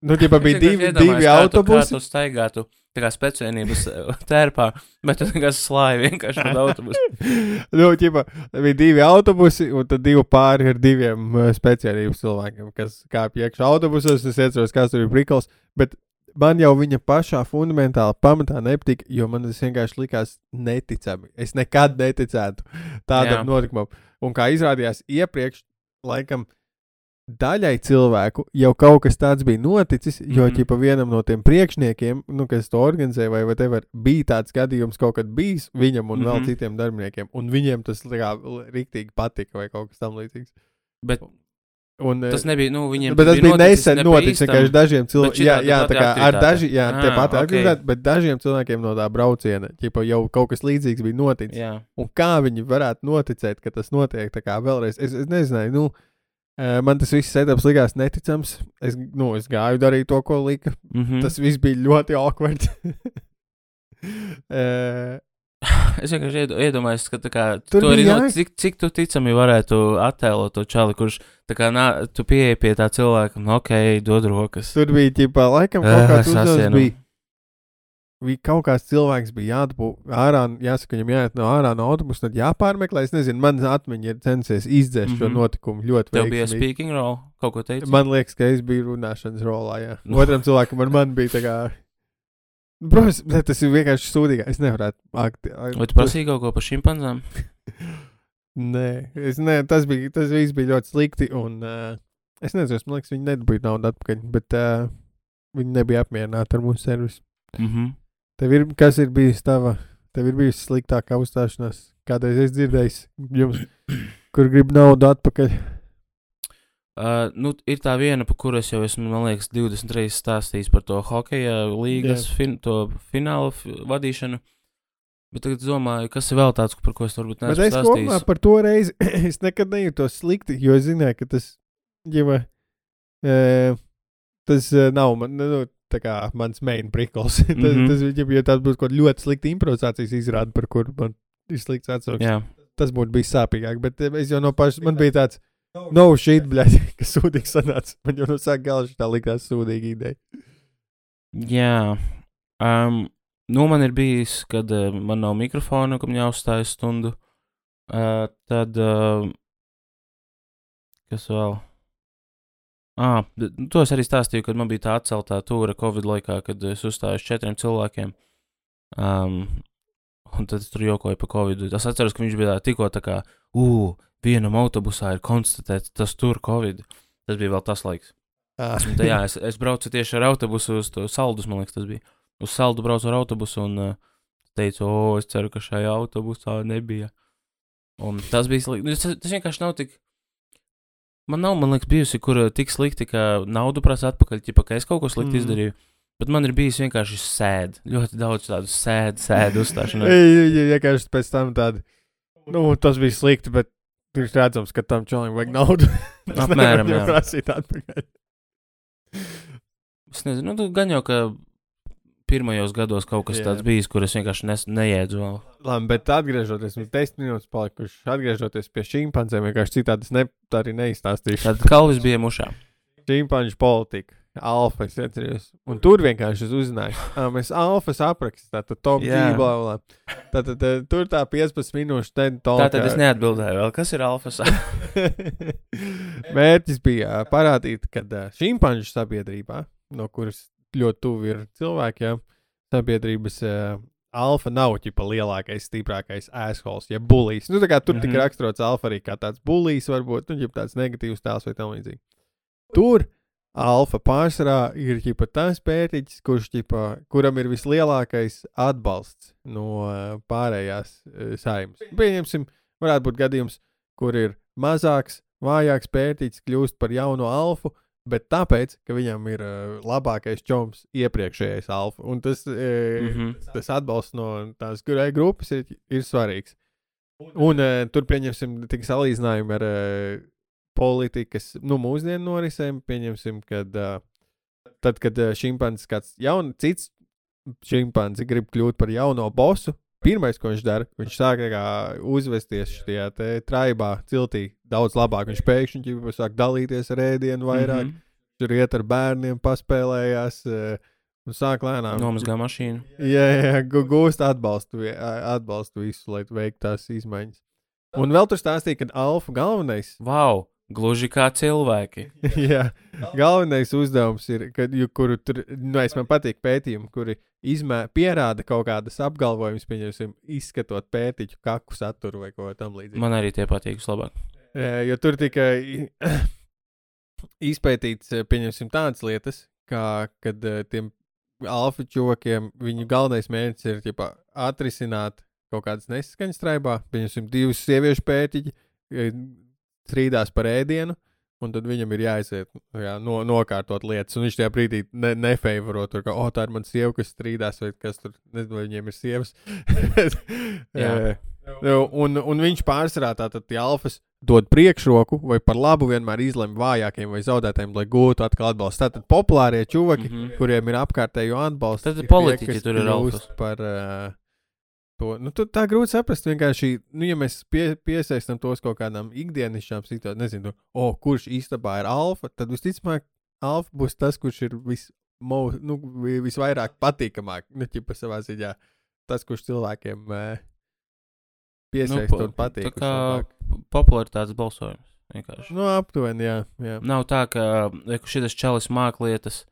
nu, ķipā bija divi, divi kā Kā autobusi. tu staigātu, tā kā speciālības tērpā, bet tu vienkārši slāji vienkārši ar autobusu. *laughs* nu, ķipa, bija divi autobusi, un tad divi pāri ar diviem uh, speciālības cilvēkiem, kas kāpj iekšā autobusos. Es atceros, kas tur bija prikals. Bet man jau viņa pašā fundamentāli pamatā nepatika, jo man tas vienkārši likās neticami. Es nekad neticētu tādam Jā. notikumam. Un kā izrādījās iepriekš, laikam, daļai cilvēku jau kaut kas tāds bija noticis, jo mm -hmm. vienam no tiem priekšniekiem, nu, kas to organizēja, vai whatever, bija tāds gadījums kaut kad bijis viņam un mm -hmm. vēl Mhm. citiem darbiniekiem, un viņiem tas kā rīktīgi patika vai kaut kas tam līdzīgs. Bet Un, tas nebija, nu, viņiem Bet tas bija nesen ne pa noticis. Vienkārši dažiem cilvēkiem, jā, jā, tā kā ar daži, jā, Ah, tie pati ok. aktivitāti, bet dažiem cilvēkiem no tā brauciena, ķipa, jau kaut kas līdzīgs bija noticis. Jā, Un kā viņi varētu noticēt, ka tas notiek tā kā vēlreiz? Es, es nezināju, nu, man tas viss setups likās neticams. Es, nu, es gāju darīt to, ko lika. mm -hmm. Tas viss bija ļoti awkward. *laughs* Eh, Es vienkārši iedo- iedomājos, ka kā, Tur tu arī bija no, jā- cik, cik tu ticami varētu attēlot to čali, kurš tā kā nā, tu pieeji pie tā cilvēka, nu, ok, dod rokas. tur bija, ķipa, laikam, kaut Eh, kāds uzdevums bija. Kaut kāds cilvēks, bija jādabū ārā, jāsaka, viņam jāiet no ārā no autobusa, tad jāpārmeklē. Es nezinu, manas atmiņa ir censies izdzēst mm -hmm. šo Mhm. notikumu ļoti Tev bija speaking role, kaut ko teici? Man liekas, ka es biju runāšanas rolā. Jā. Nu. Otram cilvēkam ar mani bija tā kā. Protams, bet tas ir vienkārši sūdīgi. Es nevaru akti. Vai tu prasīji kaut ko par šimpanzām? *laughs* Nē, es, ne, tas, bija, tas viss bija ļoti slikti. Un, uh, es nezinu, man liekas, viņi nedabūja naudu atpakaļ. Bet uh, viņi nebija apmierināti ar mūsu servisu. Mhm. Tev ir, kas ir bijis tava? Tev ir bijusi sliktākā uzstāšanās. Kādreiz es dzirdēju, jums, kur grib naudu atpakaļ. Uh, nu, ir tā viena, par kuru es jau esmu, man liekas, 20 reizes stāstījis par to hokeja līgas fin, to finālu fi vadīšanu. Bet tagad es domāju, kas ir vēl tāds, par ko es varbūt Bet neesmu es kopumā stāstījis. par to reizi *clears throat* es nekad nejūtos slikti, jo es zināju, ka tas, jau, e, tas nav man, nu, kā mans main prikls. *laughs* tas, mm Mhm. -hmm. tas, ja, ja tas būtu kaut kāda ļoti slikta improvizācijas izrāde, par kuru man ir slikts atsauksmes, Jā, tas būtu bijis sāpīgāk. Bet e, es jau no paša, man bija tāds, no shit, bļaļ, *laughs* kas sūdīgi sanāca. Man jau no sākuma gala šī tā likās sūdīga ideja. jā. Um, nu, man ir bijis, kad uh, man nav mikrofona, kam jāuzstājas stundu. Uh, tad, uh, kas vēl? Ah, to es arī stāstīju, kad man bija tā atceltā tūra Covid laikā, kad es uzstājos četriem cilvēkiem. Um, un tad es tur jokoju par Covid. Es atceros, ka viņš bija tā, tikko tā kā, ugh, vienam autobusā ir konstatēts, tas tur Covid. Tas bija vēl tas laiks. Un, tā, jā, es, es braucu tieši ar autobusu uz to saldus, man liekas, tas bija. Uz saldu braucu ar autobusu un uh, teicu, o, es ceru, ka šajā autobusā nebija. Un tas bija slikti. Nu, Tas, tas vienkārši nav tik. Man nav, man liekas, bijusi, kur uh, tik slikti, ka naudu prasa atpakaļ, ja ka es kaut ko slikti Mm. izdarīju. Bet man ir bijis vienkārši sēdi. Ļoti daudz tādu sēdi, sēdi *laughs* uzstāšanos. Ei, vienkārši pēc tam tādi, nu, tas bija slikti, bet ir redzams, ka tam čalim vajag naudu. *laughs* Apmēram, jā. viņam prasīt atpakaļ. Es nezinu, nu, gan jau, ka pirmajos gados kaut kas Jā. tāds bijis, kur es vienkārši nes, neiedzu vēl. Labi, bet atgriežoties, mums desmit minūtes palikušas, atgriežoties pie šīmpancēm, vienkārši citādi es ne, tā arī neizstāstīšu. Tad kalvis bija mušā. Šīmpanču politika, alfa, es atceros. Un tur vienkārši es uzzināju, ka mēs alfas aprakstām, tātad top Jā. G, bla, bla. Tātad eh, tur tā 15 minūšu ten Tā tad es neatbildēju vēl, kas ir alfas. *laughs* Mērķis bija parādīt, ka šīmpanču sabiedrībā, no kuras ļoti tuvu ir cilvēki, ja, sabiedrības uh, alfa nav ģipa lielākais, stiprākais assholes, ja bullijs. Nu, kā tur mm -hmm. Mhm. tika raksturots alfa arī kā tāds bullijs, varbūt, nu, tāds negatīvs tēls vai tam līdzīgi. Tur alfa pārsvarā ir ģipa tas pētīķis, kurš ģipa, kuram ir vislielākais atbalsts no uh, pārējās uh, saimnes. Pieņemsim, varētu būt gadījums, kur ir mazāks, vājāks pētīts, kļūst par jauno alfu, bet tāpēc, ka viņam ir uh, labākais čoms iepriekšējais alfa. Un tas, uh, mm. -hmm. tas atbalsts no tās grupas ir, ir svarīgs. Un uh, tur pieņemsim tik salīdzinājumu ar uh, politikas, nu, mūsdienu norisēm. Pieņemsim, kad uh, tad, kad uh, šimpanzis kāds jauns, cits šimpanzis grib kļūt par jauno bosu, Pirmais, ko viņš dara, viņš sāk tā kā uzvesties šajā traibā, ciltī daudz labāk. Viņš pēkšņi ģipa sāk dalīties ar ēdienu vairāk, mm. -hmm. tur iet ar bērniem, paspēlējās, eh, un sāk lēnām. Nomazgā mašīnu. Jā, jā, gūst atbalstu, atbalstu visu, lai veiktu tās izmaiņas. Un vēl tur stāstīja, ka alfa galvenais, Wow! Gluži kā cilvēki. *laughs* jā, galvenais uzdevums ir, kad, kuru tur, nu, es man patīk pētījumi, kuri izmē, pierāda kaut kādas apgalvojumus, pieņemsim, izskatot pētiķu kaku saturu vai ko tam līdzīgu. Man arī tie patīk vislabāk. Jo tur tika *coughs* izpētīts, pieņemsim, tādas lietas, kā kad eh, tiem alfa čokiem viņu galvenais mērķis ir ķipa, atrisināt kaut kādas nesaskaņas straibā. Pieņemsim, divas sieviešu pētiķi eh, strīdās par ēdienu. Un tad viņam ir jāiziet, jā, no, nokārtot lietas. Un viņš tajā brīdī ne, nefavoro tur, ka, oh, tā ir mana sieva, kas strīdās, vai kas tur, nezinu, viņiem ir sievas. *laughs* *laughs* Jā. Un, un viņš pārsvarā tātad tie alfas dod priekšroku vai par labu vienmēr izlemj vājākiem vai zaudētājiem, lai gūtu atkal atbalstu. Tātad populārie čūvaki, mm. -hmm. kuriem ir apkārtējo atbalsts, Tad politiķi tie, tur ir alfas. par uh, to. Nu, tu, tā grūti saprast. Vienkārši, nu, ja mēs pie, piesaistām tos kaut kādām ikdienišķām situācijām, nezinu, oh, kurš īstenībā ir alfa, tad visticamāk, alfa būs tas, kurš ir vis, mo, nu, vi- visvairāk patīkamāk, nu, ķipa savā ziņā. Tas, kurš cilvēkiem uh, piesaistot Nu, pa- patīk. tā kā popularitātes balsojums. Vienkārši. Nu, aptuveni, jā. jā. Nav tā, ka šis čalis māk lietas,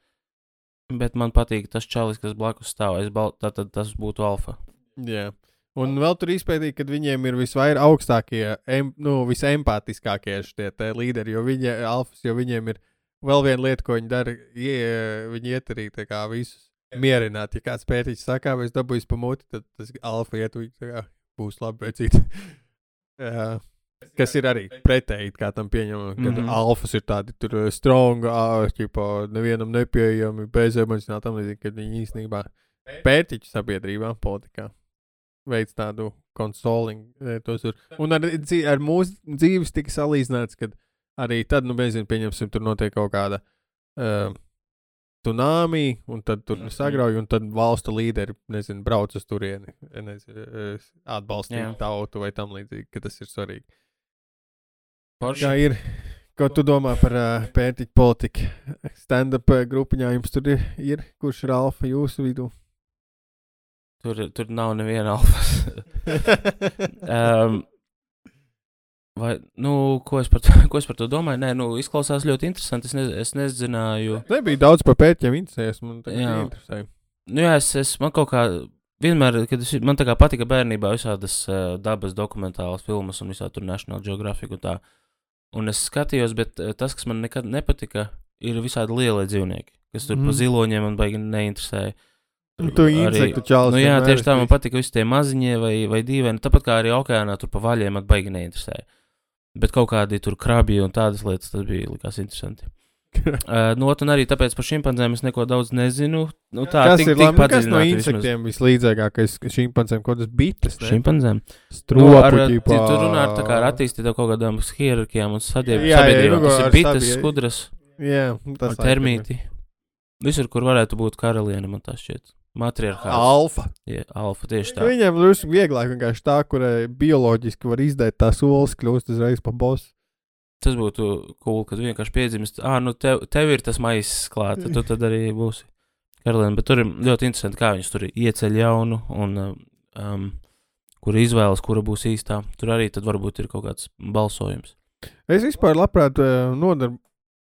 bet man patīk tas čalis, kas blakus stāv. Es bal... Tad tas būtu alfa. Jā. Un vēl tur izpētīja, ka viņiem ir visvairāk augstākie, em, nu, visempātiskākie šie te līderi, jo viņi ir alfas, jo viņiem ir vēl viena lieta, ko viņi dara. Ie, viņi iet arī visus mierināt. Ja kāds pētījis saka, vai es dabūju pa muti, tad tas alfa iet, kā būs labi vecīt. *laughs* Jā. Kas ir arī pretēji kā tam pieņemam, ka mm. -hmm. alfas ir tādi tur eh, strong, ārķipa, nevienam nepieejami, bezemocionāli tam līdzīgi, kad viņi īstenībā pētiķu sabiedrībā, politikā veids tādu consoling. tos tur. Un ar, ar mūsu dzīves tika salīdzināts, ka arī tad, nu, nezinu, pieņemsim, tur notiek kaut kāda uh, tsunami, un tad tur Mhm. sagrauj, un tad valstu līderi, nezinu, brauc uz turieni, nezinu, eh, atbalstīt Jā. tautu vai tam līdzīgi, ka tas ir svarīgi. Forši. Kā ir? Ko tu domā par uh, pētiķu politiku? Stand-up grupiņā jums tur ir, ir kurš ir alfa jūsu vidū? Tur, tur nav neviena alfa. um, *laughs* vai, nu, ko es, par to, *laughs* ko es par to domāju? Nē, nu, izklausās ļoti interesanti. Es, ne, es nezināju. Nebija daudz par pētījumiem interesējies. Man Jā. interesēja. Nu, jā, es, es man kaut kā. Vienmēr, kad es, man tā kā patika bērnībā visādas uh, dabas dokumentālas filmas un visā tur National Geographic un tā. Un es skatījos, bet uh, tas, kas man nekad nepatika, ir visādi lielie dzīvnieki, kas tur mm. Mhm. pa ziloņiem man baigi neinteresēja. Nu, tu insektu čalis Nu, jā, tieši tā man patika visi tie maziņie vai, vai dīvaini. Tāpat kā arī okeānā tur pa vaļiem man baigi neinteresēja. Bet kaut kādi tur krabi un tādas lietas, tas bija likās interesanti. Uh, no otras, arī tāpēc par šimpanzēm es neko daudz nezinu. Nu, tā Kas tik, ir tik labi? Nu, Kas no padziļināti vismaz. insektiem vislīdzīgākais šīmpancēm? Ko tas bites? ne? Šimpanzēm. Stropu, Nu, Tur runā ar, tā kā ar attīstītām kaut kādām hierarhijām un sabiedrībām. nu, Tas ir bites, skudras, Jā, termīti. Visur, kur varētu būt karaliene, man tas šķiet. Matriarchāts. Alfa. Jā, alfa, tieši tā. Viņam drusku vieglāk vienkārši tā, kurai bioloģiski var izdēt tās olas, kļūst uzreiz par bosu. Tas būtu cool, kad vienkārši piedzimst. Ah, nu tev, tev ir tas maisis klāts, tad tu tad arī būsi karaliene. Bet tur ir ļoti interesanti, kā viņus tur ieceļ jaunu un um, kur izvēlas, kura būs īstā. Tur arī tad varbūt ir kaut kāds balsojums. Es vispār labprāt eh, nodar,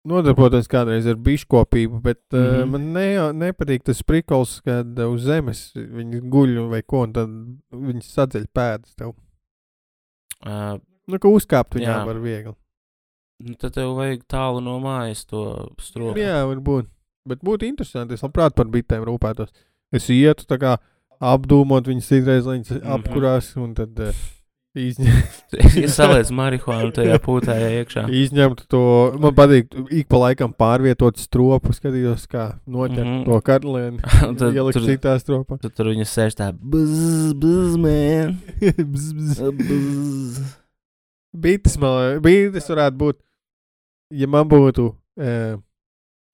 nodarbotos kādreiz ar biškopību, bet mm. -hmm. man ne, nepatīk tas prikols, kad uz zemes viņi guļ vai ko, un tad viņi sadzeļ pēdas tev. Uh, Nu, ka uzkāpt viņām Jā. var viegli. nu, tad tev vajag tālu no mājas to stropu. Jā, varbūt. Bet būtu interesanti. Es labprāt par bitēm rūpētos. Es ietu tā kā apdūmot viņas citreiz, lai viņas Mhm. apkurās, un tad uh, izņem, Es *laughs* salieku marihuānu tajā pūtājā iekšā. izņemtu to. Man patīk ik pa laikam pārvietot stropu, skatītos, kā noķert mm. -hmm. to karalieni. *laughs* Tad Ielikt citā stropā. Tad tur viņa sēž tā, buzz, buzz, man. Bzz, bzz. *laughs* Buzz. Bites, man, bites varētu būt, ja man būtu, e,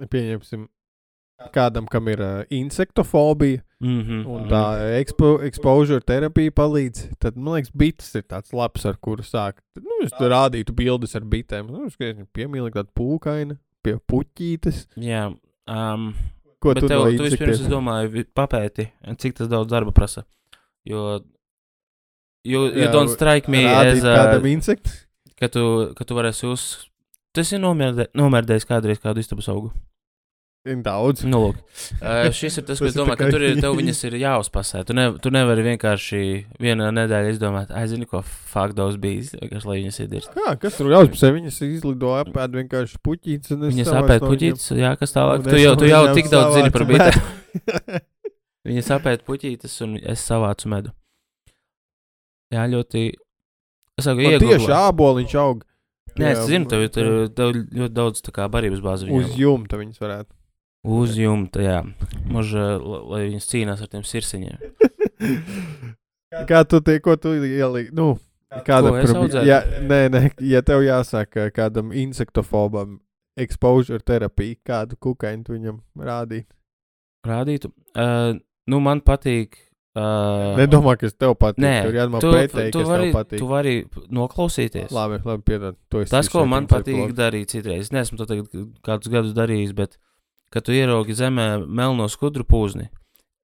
pieņemsim, kādam, kam ir uh, insektofobija, Mhm. un tā expo, exposure terapija palīdz, tad, man liekas, bites ir tāds labs, ar kuru sākt. Nu, es tur rādītu bildes ar bitēm. Nu, es piemīlu tādu pūkainu, pie puķītes. Jā, um, ko tu tev, no tu vispirms, es domāju, papēti, cik tas daudz darba prasa. Jo, you Jā, don't strike me as, kādam insektu? ka tu, ka tu varēsi uz... Esi nomērdē, nomērdējis kādreiz kādu istabas augu. Daudz. Nu, lūk. *laughs* Uh, šis ir tas, ir domāju, ka tur, ir, tev viņas ir jāuzpasē. Tu, ne, tu nevari vienkārši vienā nedēļā izdomāt, aizini, ko fuck those bees, vienkārši lai viņas iedirst. Kā, kas tur jāuzpasē? Viņas izlido apēd vienkārši puķītes. Viņas apēd puķītes, jā, kas tālāk. Tu jau, tu jau tik daudz zini par medu. *laughs* *laughs* Viņas apēd puķītes un es savācu medu. Jā, ļoti. Es saku, Man tieši āboliņš aug. Nē, es Jā, zinu, tev, jā. tev ļoti daudz tā kā barības bāzi. Uz jumta viņas varētu. Uz jumta, jā. Možda, lai viņas cīnās ar tiem sirsiņiem. *laughs* Kā tu tie, ko tu ieliki? Nu, kāda Ko es prob- audzētu? ja, nē, nē, ja tev jāsaka kādam insektofobam exposure terapija, kādu kukaiņu tu viņam rādīt. Rādītu. Uh, nu, man patīk. Uh, Nedomā, kas tev patīk. Nē, tur jādomā tu, pretēji, tu, vari, tev patīk. tu vari noklausīties. Labi, labi, piedod. Tu esi Tas, ko man patīk darīt citreiz, es neesmu to tagad kādus gadus darījis, bet, kad tu ieraugi zemē melno skudru pūzni,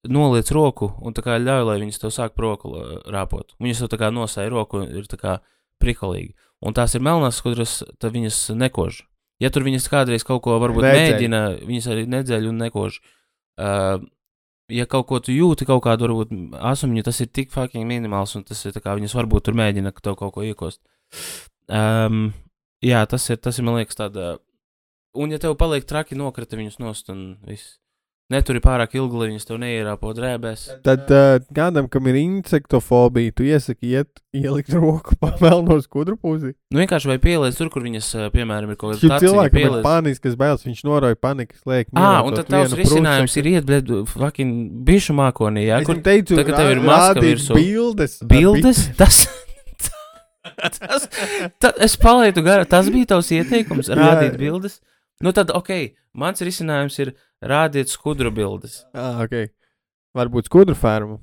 noliec roku un tā kā ļauj, lai viņas tev sāk roku uh, rāpot. Viņas tev tā kā nosēja roku un ir tā kā prikolīgi. Un tās ir melnās skudras, tad viņas nekož. Ja tur viņas kādreiz kaut ko varbūt Nedzeļ. mēģina, viņas arī nedzeļ un nekož. Uh, ja kaut ko tu jūti, kaut kādu varbūt asumiņu, tas ir tik fucking minimāls, un tas ir tā kā viņas varbūt tur mēģina tev kaut ko iekost. Um, jā, tas ir, tas ir, man liekas, tāda. Un, ja tev paliek traki, nokrita viņus nost un viss. Neturi pārāk ilgi, lai viņas tev neierāpo drēbēs. Tad uh, kādam, kam ir insektofobija, tu iesaki iet, ielikt roku pa melno skudru pusi. Nu, vienkārši vai pieliec tur, kur viņas, piemēram, ir kaut kāda tāda cilvēkam ir paniskas bailes, viņš noroja panikas lēk. Ah, un tad tavs risinājums ir iet, blēd, fucking bišu mākonī, jā, kur teicu, tagad tev ir maska virsū. Bildes. bildes, *laughs* tas. tas, ta, es palaidu garām, tas bija tavs ieteikums, rādīt bildes. Nu, tad, ok, mans risinājums ir rādīt skudru bildes. bi- Ah, ok. Varbūt skudru fermu.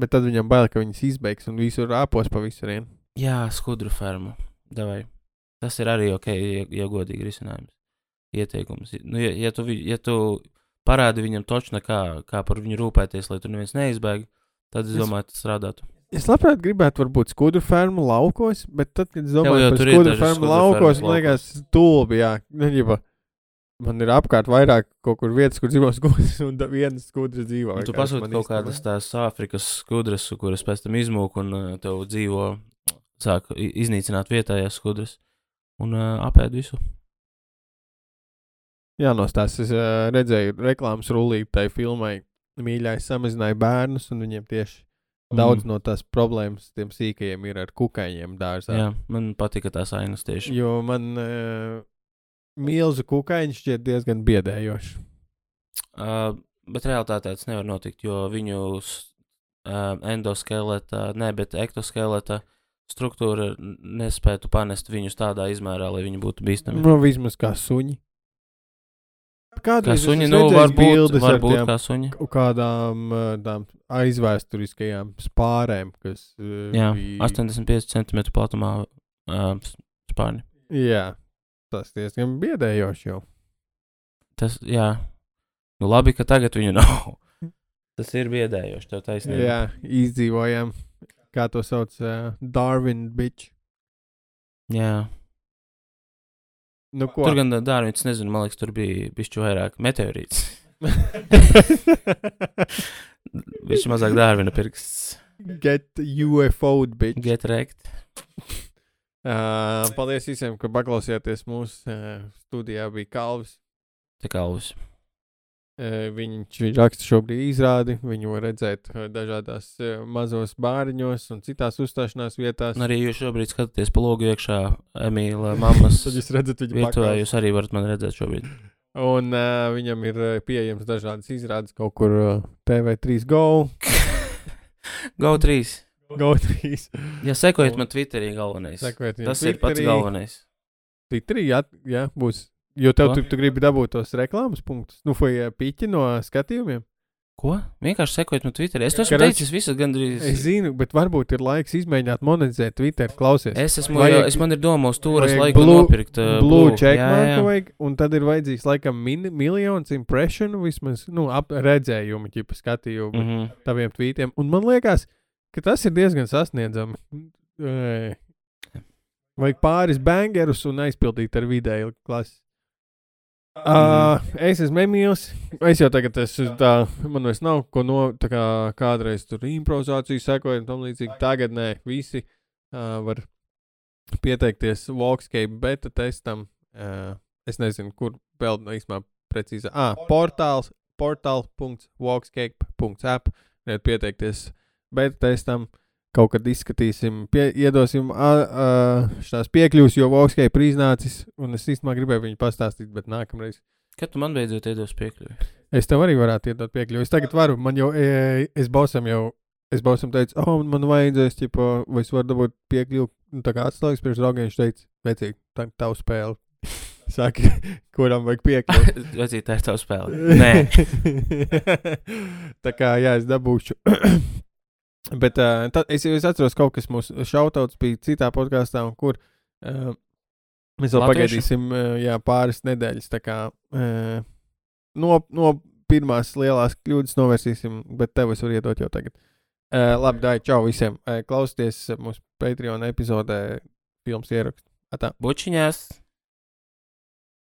Bet tad viņam bail, ka viņas izbeigs un visur rāpos pa visurien. Jā, skudru fermu. Davai. Tas ir arī ok, ja, ja godīgi risinājums. Ieteikums. Nu, ja, ja, tu, ja tu parādi viņam točna, kā, kā par viņu rūpēties, lai tur neviens neizbēg, tad es Es- domāju, tas strādātu. Es labprāt gribētu, varbūt skudru fermu laukos, bet tad, kad es domāju par skudru fermu laukos, man liekas, stulbi, jā. Neģiba. Man ir apkārt vairāk kaut kur vietas, kur dzīvo *laughs* skudras, un da- vienas skudras dzīvo. Un tu pasūti kaut kādas tās Āfrikas skudras, kuras pēc tam izmūk un uh, tev dzīvo, sāk iznīcināt vietējās skudras un uh, apēd visu. Jā, no tās es uh, redzēju reklāmas rullīti tai filmai. Mīļais samazināja bērnus, un viņiem tieši daudz Mm. no tās problēmas tiem sīkajiem ir ar kukaiņiem dārzā. Jā, man patika tās ainas tieši. Jo man uh, milzu kukaiņš šķiet diezgan biedējoši. Uh, bet realitātē tas nevar notikt, jo viņu uh, endoskeleta, ne, bet ektoskeleta struktūra nespētu panest viņus tādā izmērā, lai viņi būtu bīstami. Nu, vismaz kā suņi. Kā Kādreiz suņi, es nu, varbūt, varbūt tiem kā suņi. kaut kādām tām aizvēsturiskajām spārēm, kas uh, Jā, bija- 85 cm platumā uh, spārni. Jā, tas diezgan biedējoši jau. Tas, jā, nu labi, ka tagad viņu nav. *laughs* Tas ir biedējoši, tev taisnība. Jā, izdzīvojām. Kā to sauc? Uh, Darwin bitch. jā. Nu, ko? Tur gan dārviņš, nezinu, man liekas, tur bija bišķi vairāk meteorīts. *laughs* Viņš mazāk dārvina pirksts. Get UFO bitch. Get rekt. Uh, paldies visiem, ka paklausījāties mūsu uh, studijā. Bija Kalvis. Te kalvis. Uh, viņš, raksta šobrīd izrādi. Viņu var redzēt uh, dažādās uh, mazos bāriņos un citās uzstāšanās vietās. Un arī jūs šobrīd skatāties pa logu iekšā Emīla mammas *laughs* Tad jūs redzat viņu virtuvē. Jūs arī varat mani redzēt šobrīd. Un uh, viņam ir pieejams dažādas izrādes kaut kur uh, TV3 Go. *laughs* Go 3. 3. Ja sekojiet man Twitterī galvenais. Sekojiet Tas ir pats Twitterī. galvenais. Twitterī, jā, jā, būs. Jo tev tu, tu gribi dabūt tos reklāmas punktus. Nu, vai uh, piķi no skatījumiem? Ko? Vienkārši sekojiet man Twitterī. Es to esmu Karoči, teicis visas gandrīz. Es zinu, bet varbūt ir laiks izmēģināt monetizēt Twitter. Klausies, Es esmu Vajag- es man ir domā uz tūras vajag laiku blue- nopirkt. Uh, Blue jā, checkmarku jā. vajag, un tad ir vajadzīgs laikam min, miljons impressionu, vismaz nu, ap, redzējumu, ķipa skatījumu mm. Mhm. taviem tvītiem. Un man liekas, ka tas ir diezgan sasniedzami. Vajag pāris bangerus un aizpildīt ar vidēju klasi. Uh, es esmu Emīls. Es jau tagad esmu tā, man vairs nav ko no, tā kā kādreiz tur improvizāciju sekoju un tam līdzīgi. Tagad nē, visi uh, var pieteikties Walkscape beta testam. Uh, es nezinu, kur vēl īstenībā precīzi. Ah, portāls, portāl.walkscape.app. Varat pieteikties beta testam. Kaut kad izskatīsim, pie, iedosim šīs piekļuves, jo Walkscape ir iznācis. Un es īstenībā gribēju viņu pastāstīt, bet nākamreiz. Kad tu man beidzot iedos piekļuvi? Es tev arī varētu iedot piekļuvi. Es tagad varu, man jau, e, es Bosam jau, es Bosam teicu, oh, man vajadzēs, ķipa, vai es varu dabūt piekļuvi, nu, tā kā atslēgas priekš draugiem, viņš teica, vecīgi, tā ir tava spēle. Saki, kuram vajag piekļuvi. Vecīt, tā ir tava spēle. *laughs* *laughs* *laughs* Nē. tā kā, jā, es dabūšu. Bet uh, tad es, es atceros, kaut kas mūsu šautauts bija citā podkāstā, un kur uh, mēs vēl Latviešu? pagaidīsim uh, jā, pāris nedēļas. Kā uh, no, no pirmās lielās kļūdas novērsīsim, bet tev es varu iedot jau tagad. Uh, labi, dai, čau visiem. Uh, klausieties mūsu Patreon epizodē, filmas ierakstu. Bučiņās.